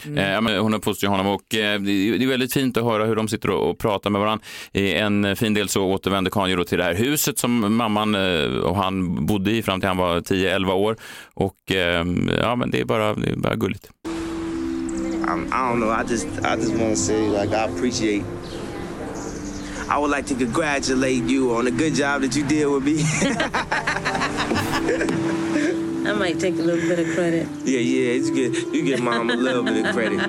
Speaker 1: Eh, ja, men hon uppfostrar honom och eh, det är det är väldigt fint att höra hur de sitter och, och pratar med varandra. I en fin del så återvänder Kanye då till det här huset som mamman eh, och han bodde i fram till han var 10-11 år. Och eh, ja, men det är bara, det är bara gulligt.
Speaker 6: I'm, I don't know. I just I just want to say like I appreciate. I would like to congratulate you on the good job that you did with me. *laughs*
Speaker 9: I might take a little bit of credit.
Speaker 6: yeah, yeah. You get you get mom a little bit of credit.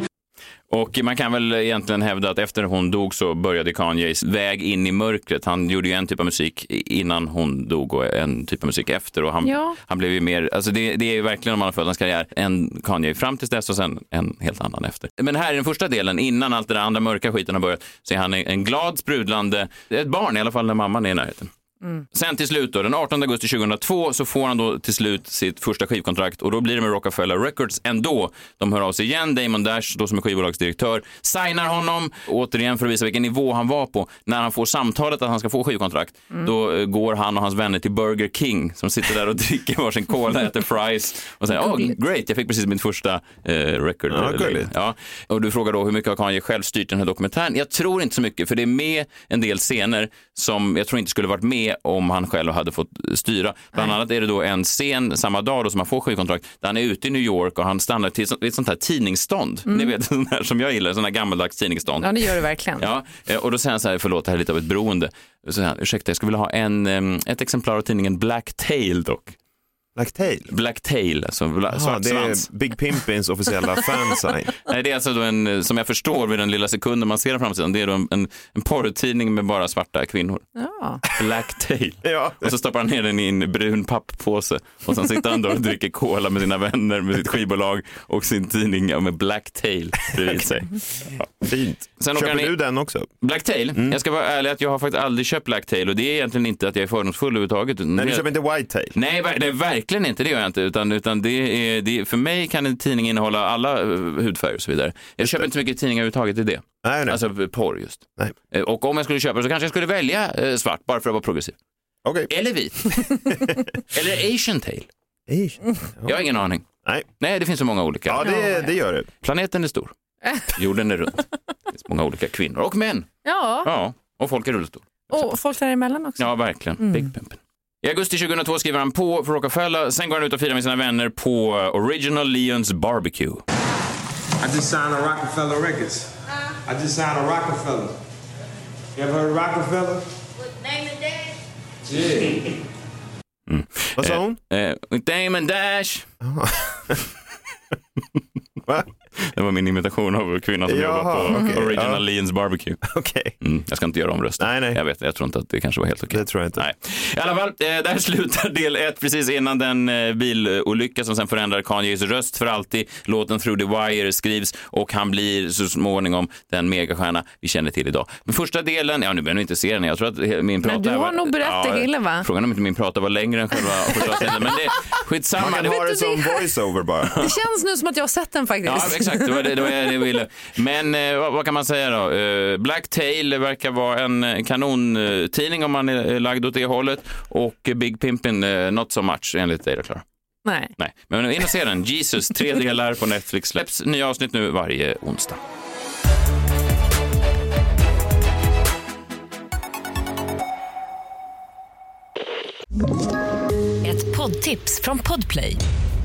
Speaker 1: Och man kan väl egentligen hävda att efter hon dog så började Kanyes väg in i mörkret. Han gjorde ju en typ av musik innan hon dog och en typ av musik efter. Och han,
Speaker 2: Ja.
Speaker 1: han blev ju mer, alltså det, det är ju verkligen om man har följt hans karriär, en Kanye fram tills dess och sen en helt annan efter. Men här i den första delen, innan allt det där andra mörka skiten har börjat, så är han en glad, sprudlande, ett barn i alla fall när mamman är i närheten. Sen till slut då, den 18 augusti 2002 så får han då till slut sitt första skivkontrakt och då blir det med Rockefeller Records ändå. De hör av sig igen, Damon Dash då som är skivbolagsdirektör, signar honom, återigen för att visa vilken nivå han var på. När han får samtalet att han ska få skivkontrakt, då eh, går han och hans vänner till Burger King som sitter där och *laughs* dricker varsin cola, äter fries och säger oh, great, jag fick precis mitt första eh, record.
Speaker 3: Ja,
Speaker 1: label."
Speaker 3: gulligt.
Speaker 1: Ja, och du frågar då hur mycket har Kanye själv styrt den här dokumentären? Jag tror inte så mycket, för det är med en del scener som jag tror inte skulle varit med om han själv hade fått styra. Bland annat är det då en scen samma dag då som han får skivkontrakt där han är ute i New York och han stannar till ett sånt här tidningsstånd. Ni vet, *laughs* sån här som jag gillar, sån här gammaldags tidningsstånd.
Speaker 2: Ja, det gör det verkligen.
Speaker 1: Ja, eh, och då säger han så här, förlåt, det här är lite av ett beroende. Så han, ursäkta, jag skulle vilja ha en, ett exemplar av tidningen Black Tail dock.
Speaker 3: Black Tail?
Speaker 1: Black Tail, alltså bla-
Speaker 3: Ja,
Speaker 1: svart
Speaker 3: det
Speaker 1: svans.
Speaker 3: är Big Pimpins officiella *laughs* fansign.
Speaker 1: Nej, det är alltså då en, som jag förstår vid den lilla sekunden man ser den framsidan, det är då en, en, en porrtidning med bara svarta kvinnor.
Speaker 2: Ja.
Speaker 1: Black Tail. *laughs*
Speaker 3: Ja.
Speaker 1: Och så stoppar han ner den i en brun papppåse och sen sitter han då och dricker cola med sina vänner, med sitt skivbolag och sin tidning ja, med Black Tail bredvid sig.
Speaker 3: Fint.
Speaker 1: Sen
Speaker 3: Köper du den också?
Speaker 1: Black Tail?
Speaker 3: Mm.
Speaker 1: Jag ska vara ärlig att jag har faktiskt aldrig köpt Black Tail och det är egentligen inte att jag är fördomsfull överhuvudtaget.
Speaker 3: Nej, du
Speaker 1: Det-
Speaker 3: köper inte White Tail?
Speaker 1: Nej, nej, verkligen inte. Det gör jag inte. Utan, utan det är, det är, för mig kan en tidning innehålla alla eh, hudfärger och så vidare. Jag köper inte så mycket tidningar överhuvudtaget i det.
Speaker 3: Nej, nej.
Speaker 1: Alltså porr just.
Speaker 3: Nej.
Speaker 1: Eh, Och om jag skulle köpa så kanske jag skulle välja eh, svart bara för att vara progressiv.
Speaker 3: Okej.
Speaker 1: Eller vit. *laughs* Eller Asian tail.
Speaker 3: Asian.
Speaker 1: Jag har ingen aning.
Speaker 3: Nej.
Speaker 1: Nej, det finns så många olika.
Speaker 3: Ja, det, det gör det.
Speaker 1: Planeten är stor. *laughs* Jorden är rund. Det finns många olika kvinnor och män.
Speaker 2: Ja,
Speaker 1: Ja, och folk i rullstol.
Speaker 2: och folk däremellan också.
Speaker 1: Ja, verkligen.
Speaker 2: Mm.
Speaker 1: Big Pimpin. I augusti 2002 skriver han på för Rockefeller. Sen går han ut och firar med sina vänner på eh, Original Leons Barbecue.
Speaker 6: I just signed a Rockefeller Records. I just signed a Rockefeller. You ever heard of Rockefeller? Yeah.
Speaker 3: Vad sa hon?
Speaker 1: Eh, with Damon Dash. *laughs*
Speaker 3: Va?
Speaker 1: Det var min imitation av kvinnan som
Speaker 3: Jaha,
Speaker 1: jobbar på
Speaker 3: okej,
Speaker 1: Original
Speaker 3: ja.
Speaker 1: Leons Barbecue.
Speaker 3: Okej.
Speaker 1: Mm, jag ska inte göra om rösten.
Speaker 3: Nej, nej.
Speaker 1: Jag vet, jag tror inte att det kanske var helt okej.
Speaker 3: Det tror jag inte.
Speaker 1: Nej. I alla fall, eh, där slutar del ett precis innan den eh, bilolycka som sen förändrar Kanyes röst för alltid. Låten Through the Wire skrivs och han blir så småningom den megastjärna vi känner till idag. Men första delen, ja nu behöver ni inte se den, jag tror att min prata...
Speaker 2: du har
Speaker 1: var-
Speaker 2: nog berättat det hela, va?
Speaker 1: Frågan om inte min prata var längre än själva första men det skitsamma.
Speaker 3: Man kan
Speaker 1: Det-
Speaker 3: ha det som voice-over bara.
Speaker 2: Det känns nu som att jag har sett den faktiskt.
Speaker 1: Ja, exakt. Det var det, det, var det jag ville. Men eh, vad, vad kan man säga då? Eh, Black Tail verkar vara en eh, kanontidning om man är lagd åt det hållet. Och Big Pimpin, eh, not so much enligt dig då, Klara.
Speaker 2: Nej.
Speaker 1: Nej, men in och se den. Jesus, tre delar på Netflix. Släpps nya avsnitt nu varje onsdag.
Speaker 10: Ett poddtips från Podplay.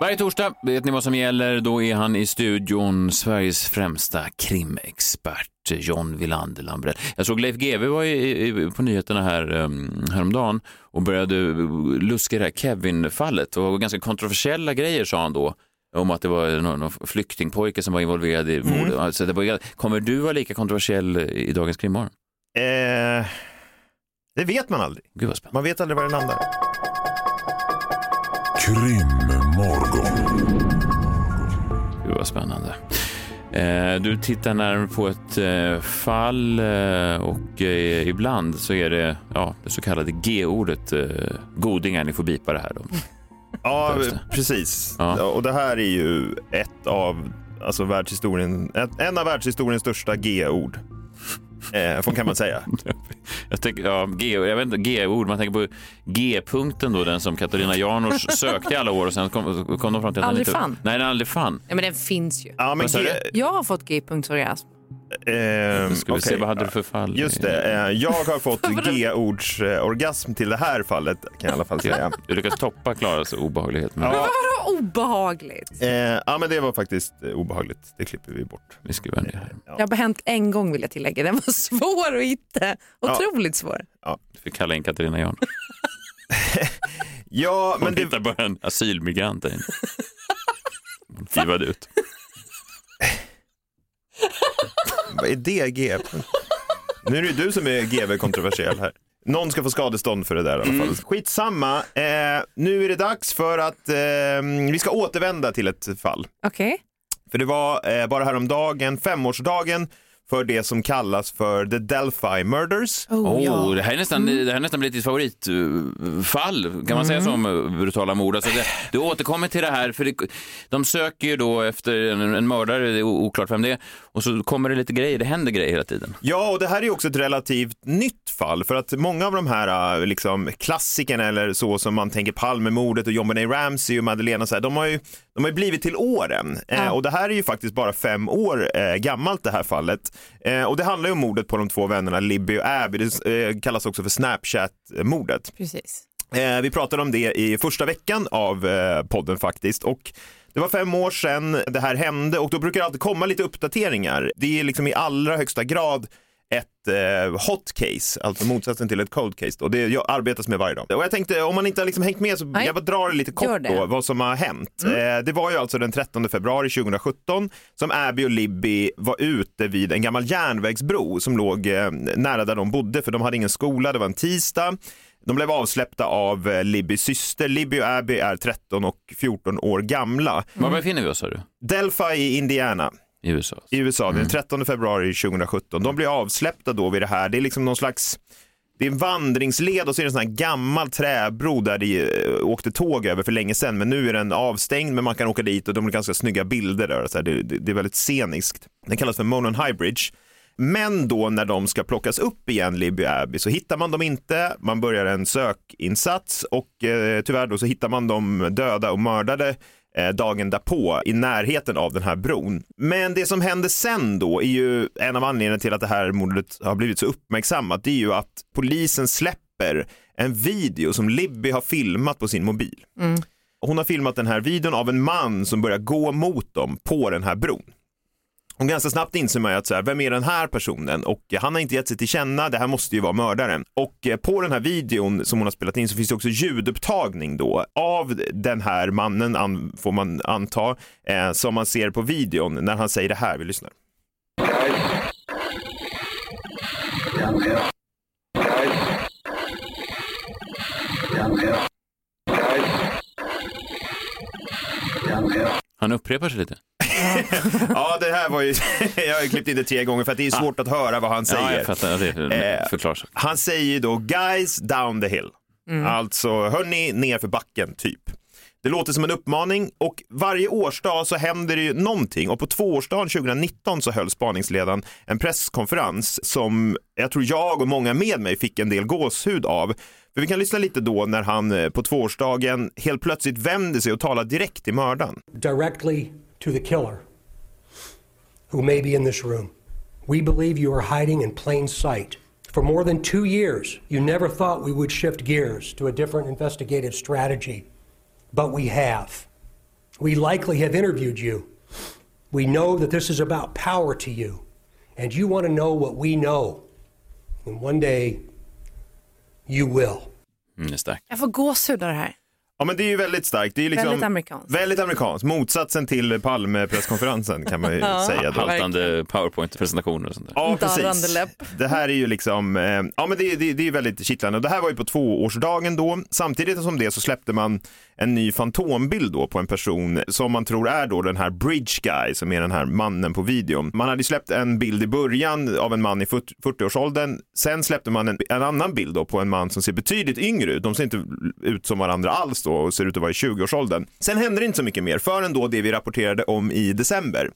Speaker 1: Varje torsdag vet ni vad som gäller. Då är han i studion, Sveriges främsta krimexpert, John Wilander Lambrell. Jag såg Leif GW var i, i, på nyheterna här um, häromdagen och började luska i det här Kevin-fallet. Och ganska kontroversiella grejer sa han då om att det var någon, någon flyktingpojke som var involverad i mordet.
Speaker 3: Mm.
Speaker 1: Alltså, det var, kommer du vara lika kontroversiell i dagens krimmorgon?
Speaker 3: Eh, det vet man aldrig. Man vet aldrig var det landar.
Speaker 11: Krimmorgon.
Speaker 1: Gud vad spännande. Eh, Du tittar närmare på ett eh, fall eh, och ibland så är det ja, det så kallade G-ordet. Godingar, ni får bipa det här då.
Speaker 3: Ja, precis.
Speaker 1: Ja.
Speaker 3: Och det här är ju ett av alltså, världshistorien, en av världshistoriens största G-ord. Eh, får- kan man säga. *laughs*
Speaker 1: Jag, tänker, ja, G, jag vet inte, G-ord, man tänker på G-punkten då, den som Katarina Janouch *laughs* sökte i alla år och sen kom, kom de fram till att den
Speaker 2: Aldrig
Speaker 1: inte...
Speaker 2: fann.
Speaker 1: Nej, den aldrig fann.
Speaker 2: Ja, men den finns ju.
Speaker 3: Ja, men G?
Speaker 2: Jag har fått G-punktsorgasm.
Speaker 3: Eh,
Speaker 1: Ska vi se,
Speaker 3: okej.
Speaker 1: vad hade du för fall?
Speaker 3: Just det, eh, jag har fått *laughs* G-ordsorgasm till det här fallet kan jag i alla fall säga.
Speaker 1: Du lyckas toppa Klaras obehaglighet. Men
Speaker 3: Ja.
Speaker 2: Men vadå obehagligt?
Speaker 3: Eh, ja, men det var faktiskt eh, obehagligt. Det klipper vi bort.
Speaker 1: Vi skriver ner här.
Speaker 2: Det har bara hänt en gång vill jag tillägga. Den var *laughs* svår att hitta. Otroligt svår.
Speaker 3: Ja,
Speaker 1: Du fick kalla in Katarina Janouch. *laughs*
Speaker 3: ja
Speaker 1: Hon
Speaker 3: men det,
Speaker 1: hittade bara en asylmigrant där inne. Hon ut.
Speaker 3: Vad är det? Nu är det du som är GV-kontroversiell här. Någon ska få skadestånd för det där i alla fall. Skitsamma. Eh, nu är det dags för att eh, vi ska återvända till ett fall.
Speaker 2: Okej.
Speaker 3: För det var eh, bara häromdagen, femårsdagen för det som kallas för The Delphi Murders.
Speaker 1: Oh, det, här är nästan, det här är nästan blivit ditt favoritfall, kan man säga så om eh, brutala mord? Alltså det, du återkommer till det här, för det, de söker ju då efter en, en mördare, det är oklart vem det är, och så kommer det lite grejer, det händer grejer hela tiden.
Speaker 3: Ja, och det här är också ett relativt nytt fall för att många av de här äh, liksom, klassikerna eller så som man tänker Palmemordet och John Benet Ramsey och Madeleine, så här, de, har ju, de har ju blivit till åren. Eh, och det här är ju faktiskt bara fem år eh, gammalt det här fallet. Eh, och det handlar ju om mordet på de två vännerna Libby och Abby, det eh, kallas också för Snapchat-mordet.
Speaker 2: Precis.
Speaker 3: Eh, vi pratade om det i första veckan av eh, podden faktiskt. Och det var fem år sedan det här hände och då brukar det alltid komma lite uppdateringar. Det är liksom i allra högsta grad ett eh, hot case, alltså motsatsen till ett cold case. Och det jag arbetas med varje dag. Och jag tänkte, om man inte har liksom hängt med så
Speaker 2: Nej.
Speaker 3: jag bara drar det lite kort
Speaker 2: det. Mm.
Speaker 3: då, vad som har hänt. Eh, det var ju alltså den 13 februari 2017 som Abby och Libby var ute vid en gammal järnvägsbro som låg eh, nära där de bodde, för de hade ingen skola, det var en tisdag. De blev avsläppta av eh, Libbys syster. Libby och Abby är 13 och 14 år gamla.
Speaker 1: Var befinner vi oss, sa du?
Speaker 3: Delphi i Indiana
Speaker 1: I USA.
Speaker 3: i USA den 13 februari 2017. De blir avsläppta då vid det här. Det är liksom någon slags det är en vandringsled och så är det en sån här gammal träbro där det eh, åkte tåg över för länge sedan. Men nu är den avstängd men man kan åka dit och de är ganska snygga bilder där. Så det, det, är väldigt sceniskt. Den kallas för Monon High Bridge. Men då när de ska plockas upp igen, Libby Abby, så hittar man dem inte. Man börjar en sökinsats och eh, tyvärr då så hittar man dem döda och mördade dagen därpå i närheten av den här bron. Men det som hände sen då är ju en av anledningarna till att det här mordet har blivit så uppmärksammat. Det är ju att polisen släpper en video som Libby har filmat på sin mobil. Hon har filmat den här videon av en man som börjar gå mot dem på den här bron. Och ganska snabbt inser man ju att så här, vem är den här personen? Och eh, han har inte gett sig till känna, det här måste ju vara mördaren. Och eh, på den här videon som hon har spelat in så finns det också ljudupptagning då av den här mannen, an, får man anta, eh, som man ser på videon när han säger det här. Vi lyssnar.
Speaker 1: Han upprepar sig lite.
Speaker 3: Ja, det här var ju, *laughs* jag har klippt in det tre gånger för att det är svårt att höra vad han säger.
Speaker 1: Ja, jag fattar. Det
Speaker 3: Eh,
Speaker 1: förklarar sig.
Speaker 3: Han säger ju då guys down the hill. Alltså hörni ner för backen typ. Det låter som en uppmaning och varje årsdag så händer det ju någonting och på tvåårsdagen 2019 så höll spaningsledaren en presskonferens som jag tror jag och många med mig fick en del gåshud av. För vi kan lyssna lite då när han eh, på tvåårsdagen helt plötsligt vänder sig och talar direkt till mördaren.
Speaker 12: directly to the killer who may be in this room. We believe you are hiding in plain sight. For more than two years, you never thought we would shift gears to a different investigative strategy, but we have. We likely have interviewed you. We know that this is about power to you, and you want to know what we know. And one day, you will.
Speaker 1: Mm, det är starkt.
Speaker 2: Jag får gåshud av det här.
Speaker 3: Ja men det är ju väldigt starkt. Det är ju liksom
Speaker 2: Väldigt amerikanskt.
Speaker 3: Väldigt amerikanskt. Motsatsen till Palme-presskonferensen kan man ju *laughs*
Speaker 2: Ja,
Speaker 3: säga. Då.
Speaker 1: Haltande powerpoint-presentationer och sånt där.
Speaker 3: Ja, precis.
Speaker 2: läpp.
Speaker 3: Det här är ju liksom, eh, ja men det, det, det är ju väldigt kittlande. Och det här var ju på tvåårsdagen då. Samtidigt som det så släppte man en ny fantombild då på en person som man tror är då den här bridge guy som är den här mannen på videon. Man hade släppt en bild i början av en man i 40 40-årsåldern. Sen släppte man en, en annan bild då på en man som ser betydligt yngre ut. De ser inte ut som varandra alls då och ser ut att vara i 20-årsåldern. Sen hände det inte så mycket mer förrän då det vi rapporterade om i december.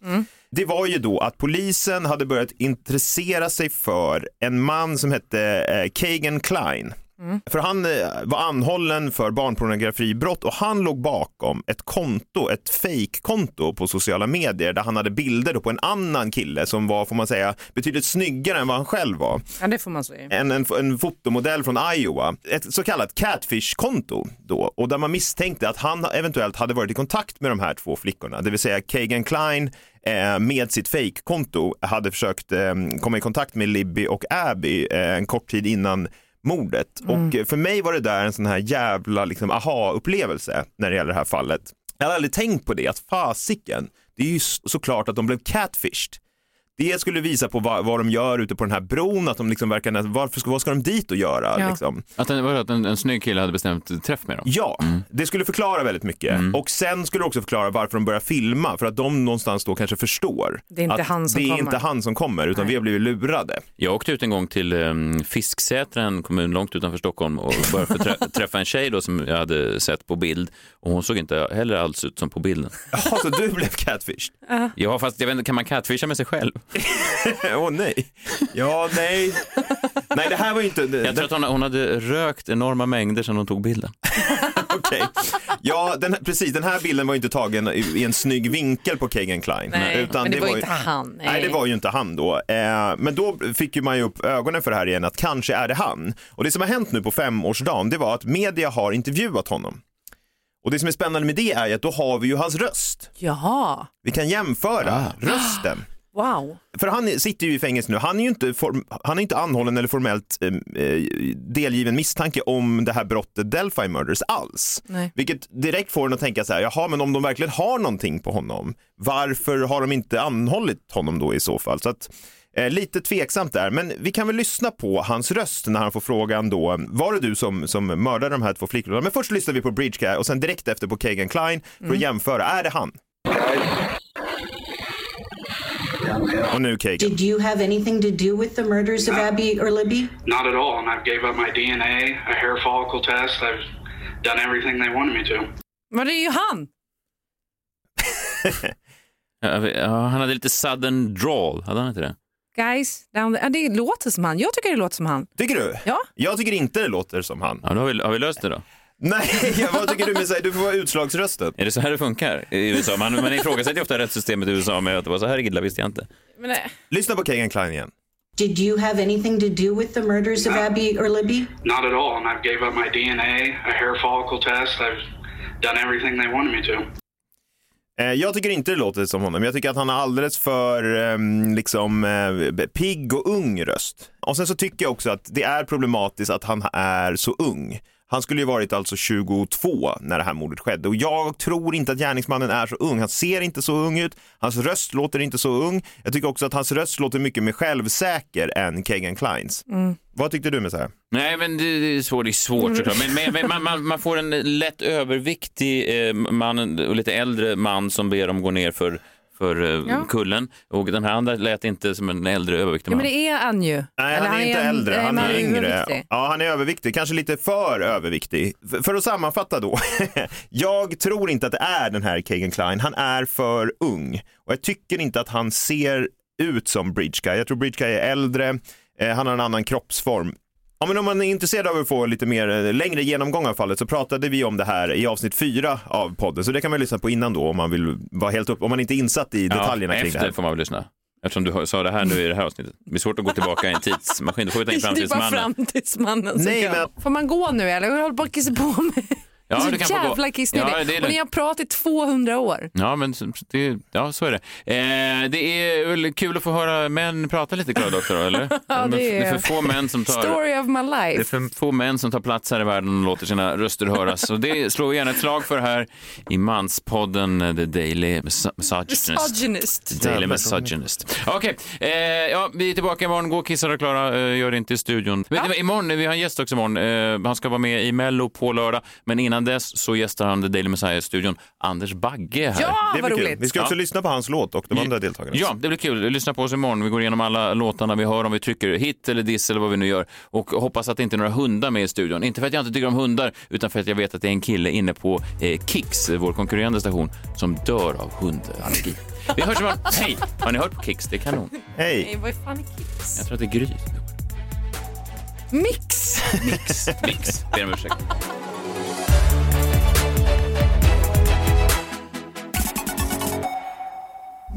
Speaker 3: Det var ju då att polisen hade börjat intressera sig för en man som hette eh, Kagan Klein. För han eh, var anhållen för barnpornografibrott och han låg bakom ett konto, ett fake-konto på sociala medier där han hade bilder på en annan kille som var, får man säga, betydligt snyggare än vad han själv var.
Speaker 2: Ja, det får man säga.
Speaker 3: En, en, en fotomodell från Iowa, ett så kallat catfish-konto då och där man misstänkte att han eventuellt hade varit i kontakt med de här två flickorna, det vill säga Kagan Klein eh, med sitt fake-konto hade försökt eh, komma i kontakt med Libby och Abby en kort tid innan mordet.
Speaker 11: Mm.
Speaker 3: Och eh, för mig var det där en sån här jävla liksom, aha-upplevelse när det gäller det här fallet. Jag hade aldrig tänkt på det, att fasiken, det är ju så- såklart att de blev catfished. Det skulle visa på vad, vad de gör ute på den här bron, att de liksom verkar, varför ska, vad ska de dit och göra? Liksom?
Speaker 1: Att, en, att en, en snygg kille hade bestämt träff med dem?
Speaker 3: Ja, det skulle förklara väldigt mycket. Och sen skulle det också förklara varför de börjar filma, för att de någonstans då kanske förstår
Speaker 2: Det är inte
Speaker 3: att
Speaker 2: han som
Speaker 3: det är
Speaker 2: kommer.
Speaker 3: inte han som kommer, utan vi har blivit lurade.
Speaker 1: Jag åkte ut en gång till um, Fisksätra, en kommun långt utanför Stockholm och började *laughs* träffa en tjej då som jag hade sett på bild och hon såg inte heller alls ut som på bilden.
Speaker 3: Jaha, så du blev catfished?
Speaker 1: Ja, fast jag vet inte, kan man catfisha med sig själv?
Speaker 3: Åh nej. Ja, nej. Nej, det här var ju inte...
Speaker 1: Jag tror att hon, hon hade rökt enorma mängder sedan hon tog bilden. *laughs*
Speaker 3: Okej. Ja, den, precis. Den här bilden var ju inte tagen i, i en snygg vinkel på Kagan Klein.
Speaker 2: Nej, men det var ju inte han,
Speaker 3: Nej.
Speaker 2: nej.
Speaker 3: det var ju inte han då. Eh, men då fick ju man ju upp ögonen för det här igen, att kanske är det han. Och det som har hänt nu på femårsdagen, det var att media har intervjuat honom. Och det som är spännande med det är ju att då har vi ju hans röst.
Speaker 2: Jaha,
Speaker 3: Vi kan jämföra rösten.
Speaker 2: Wow.
Speaker 3: För han sitter ju i fängelse nu. Han är ju inte, form, han är inte anhållen eller formellt eh, eh, delgiven misstanke om det här brottet Delphi Murders alls.
Speaker 2: Nej.
Speaker 3: Vilket direkt får en att tänka så här, jaha men om de verkligen har någonting på honom, varför har de inte anhållit honom då i så fall? Så att, eh, lite tveksamt där, men vi kan väl lyssna på hans röst när han får frågan då, var det du som, som mördade de här två flickorna? Men först lyssnar vi på Bridge och sen direkt efter på Kagan Klein för att
Speaker 11: Mm.
Speaker 3: jämföra, är det han? *laughs* Och nu Kagan.
Speaker 11: Did you have anything to do with the murders of Abby or Libby?
Speaker 13: Not at all. And I've gave up my DNA, a hair follicle test. I've done everything they wanted me to.
Speaker 2: Men det är ju han. *laughs*
Speaker 1: Ja, han hade lite sudden drawl, hade han inte det?
Speaker 2: Guys, down. Ja, det låter som han. Jag tycker det låter som han.
Speaker 3: Tycker du?
Speaker 2: Ja.
Speaker 3: Jag tycker inte det låter som han.
Speaker 1: Ja, då har, vi, har vi löst det då?
Speaker 3: Nej, *laughs* vad tycker du med sig? Du får vara utslagsrösten.
Speaker 1: Är det så här det funkar i USA? Man, man ifrågasätter ofta rättssystemet i USA med att det var så här illa visste jag inte.
Speaker 2: Men, nej.
Speaker 3: Lyssna på Kagan Klein igen.
Speaker 11: Did you have anything to do with the murders of Abby or Libby?
Speaker 13: Not at all. And I've gave up my DNA, a hair follicle test. I've done everything they wanted me to.
Speaker 3: Eh, Jag tycker inte det låter som honom. Jag tycker att han har alldeles för ehm, liksom, eh, pigg och ung röst. Och sen så tycker jag också att det är problematiskt att han är så ung. Han skulle ju varit alltså 22 när det här mordet skedde och jag tror inte att gärningsmannen är så ung. Han ser inte så ung ut, hans röst låter inte så ung. Jag tycker också att hans röst låter mycket mer självsäker än Kagan Kleins.
Speaker 2: Mm.
Speaker 3: Vad tyckte du med så här?
Speaker 1: Nej, men det det är svårt, det är svårt såklart. Men, men, men man, man, man får en lätt överviktig eh, man och lite äldre man som ber dem gå ner för, för eh,
Speaker 2: Ja.
Speaker 1: kullen. Och den här andra lät inte som en äldre överviktig
Speaker 2: Ja,
Speaker 1: man.
Speaker 2: men det är han ju.
Speaker 3: Nej,
Speaker 2: Eller
Speaker 3: han är inte äldre, han
Speaker 2: men
Speaker 3: är yngre.
Speaker 2: överviktig.
Speaker 3: Ja, han är överviktig, kanske lite för överviktig. För att sammanfatta då, *laughs* jag tror inte att det är den här Kagan Klein, han är för ung. Och jag tycker inte att han ser ut som Bridge Guy. Jag tror Bridge Guy är äldre, eh, han har en annan kroppsform. Ja, men om man är intresserad av att få lite mer eh, längre genomgång av fallet så pratade vi om det här i avsnitt fyra av podden, så det kan man lyssna på innan då om man vill vara helt upp, om man inte är insatt i detaljerna
Speaker 1: ja,
Speaker 3: kring det
Speaker 1: efter
Speaker 3: här.
Speaker 1: får man väl lyssna. Eftersom du sa det här nu i det här avsnittet. Det blir svårt att gå tillbaka i en tidsmaskin. Då får vi ta in *laughs*
Speaker 2: Det är bara
Speaker 1: framtidsmannen.
Speaker 2: framtidsmannen
Speaker 3: Nej,
Speaker 2: kan. Får man gå nu eller? Jag håller på att kissa på mig.
Speaker 1: Ja,
Speaker 2: så
Speaker 1: du kan få gå.
Speaker 2: jävla kissnödig.
Speaker 1: Ja, det är
Speaker 2: och ni har pratat i 200 år.
Speaker 1: Ja, men så- det, ja, så är det. Eh, det är väl kul att få höra män prata lite, Klara Doktor, då, eller? *laughs*
Speaker 2: Ja,
Speaker 1: Men
Speaker 2: det
Speaker 1: det är för få män som tar...
Speaker 2: Story of my
Speaker 1: Det är
Speaker 2: life.
Speaker 1: för få män som tar plats här i världen och låter sina röster höras. Så det slår vi gärna ett slag för här i manspodden eh, The Daily Mis- Misogynist.
Speaker 2: Misogynist.
Speaker 1: Daily Misogynist. Okej, eh, ja, vi är tillbaka imorgon. Gå och kissa då, Klara. Eh, gör det inte i studion. Ni vad, imorgon, vi har en gäst också imorgon. Eh, han ska vara med i Mello på lördag. Men innan dess så gästar han The Daily Messiah-studion. Anders Bagge är här.
Speaker 2: Ja,
Speaker 3: Det
Speaker 2: vad
Speaker 3: blir kul.
Speaker 2: roligt.
Speaker 3: Vi ska också
Speaker 1: Ja.
Speaker 3: lyssna på hans låt och de andra deltagarna.
Speaker 1: Ja, det blir kul. Lyssna på oss imorgon. Vi går igenom alla låtarna vi hör om vi trycker hit eller diss eller vad vi nu gör. Och hoppas att det inte är några hundar med i studion. Inte för att jag inte tycker om hundar, utan för att jag vet att det är en kille inne på eh, Kicks, vår konkurrerande station, som dör av hundallergi. Vi hörs imorgon. *laughs* Hej! Har ni hört på Kicks? Det är kanon.
Speaker 3: Hej!
Speaker 2: Nej, vad fan är Kicks?
Speaker 1: Jag tror att det är Gry.
Speaker 2: Mix!
Speaker 1: Mix. Mix. Ber om ursäkt.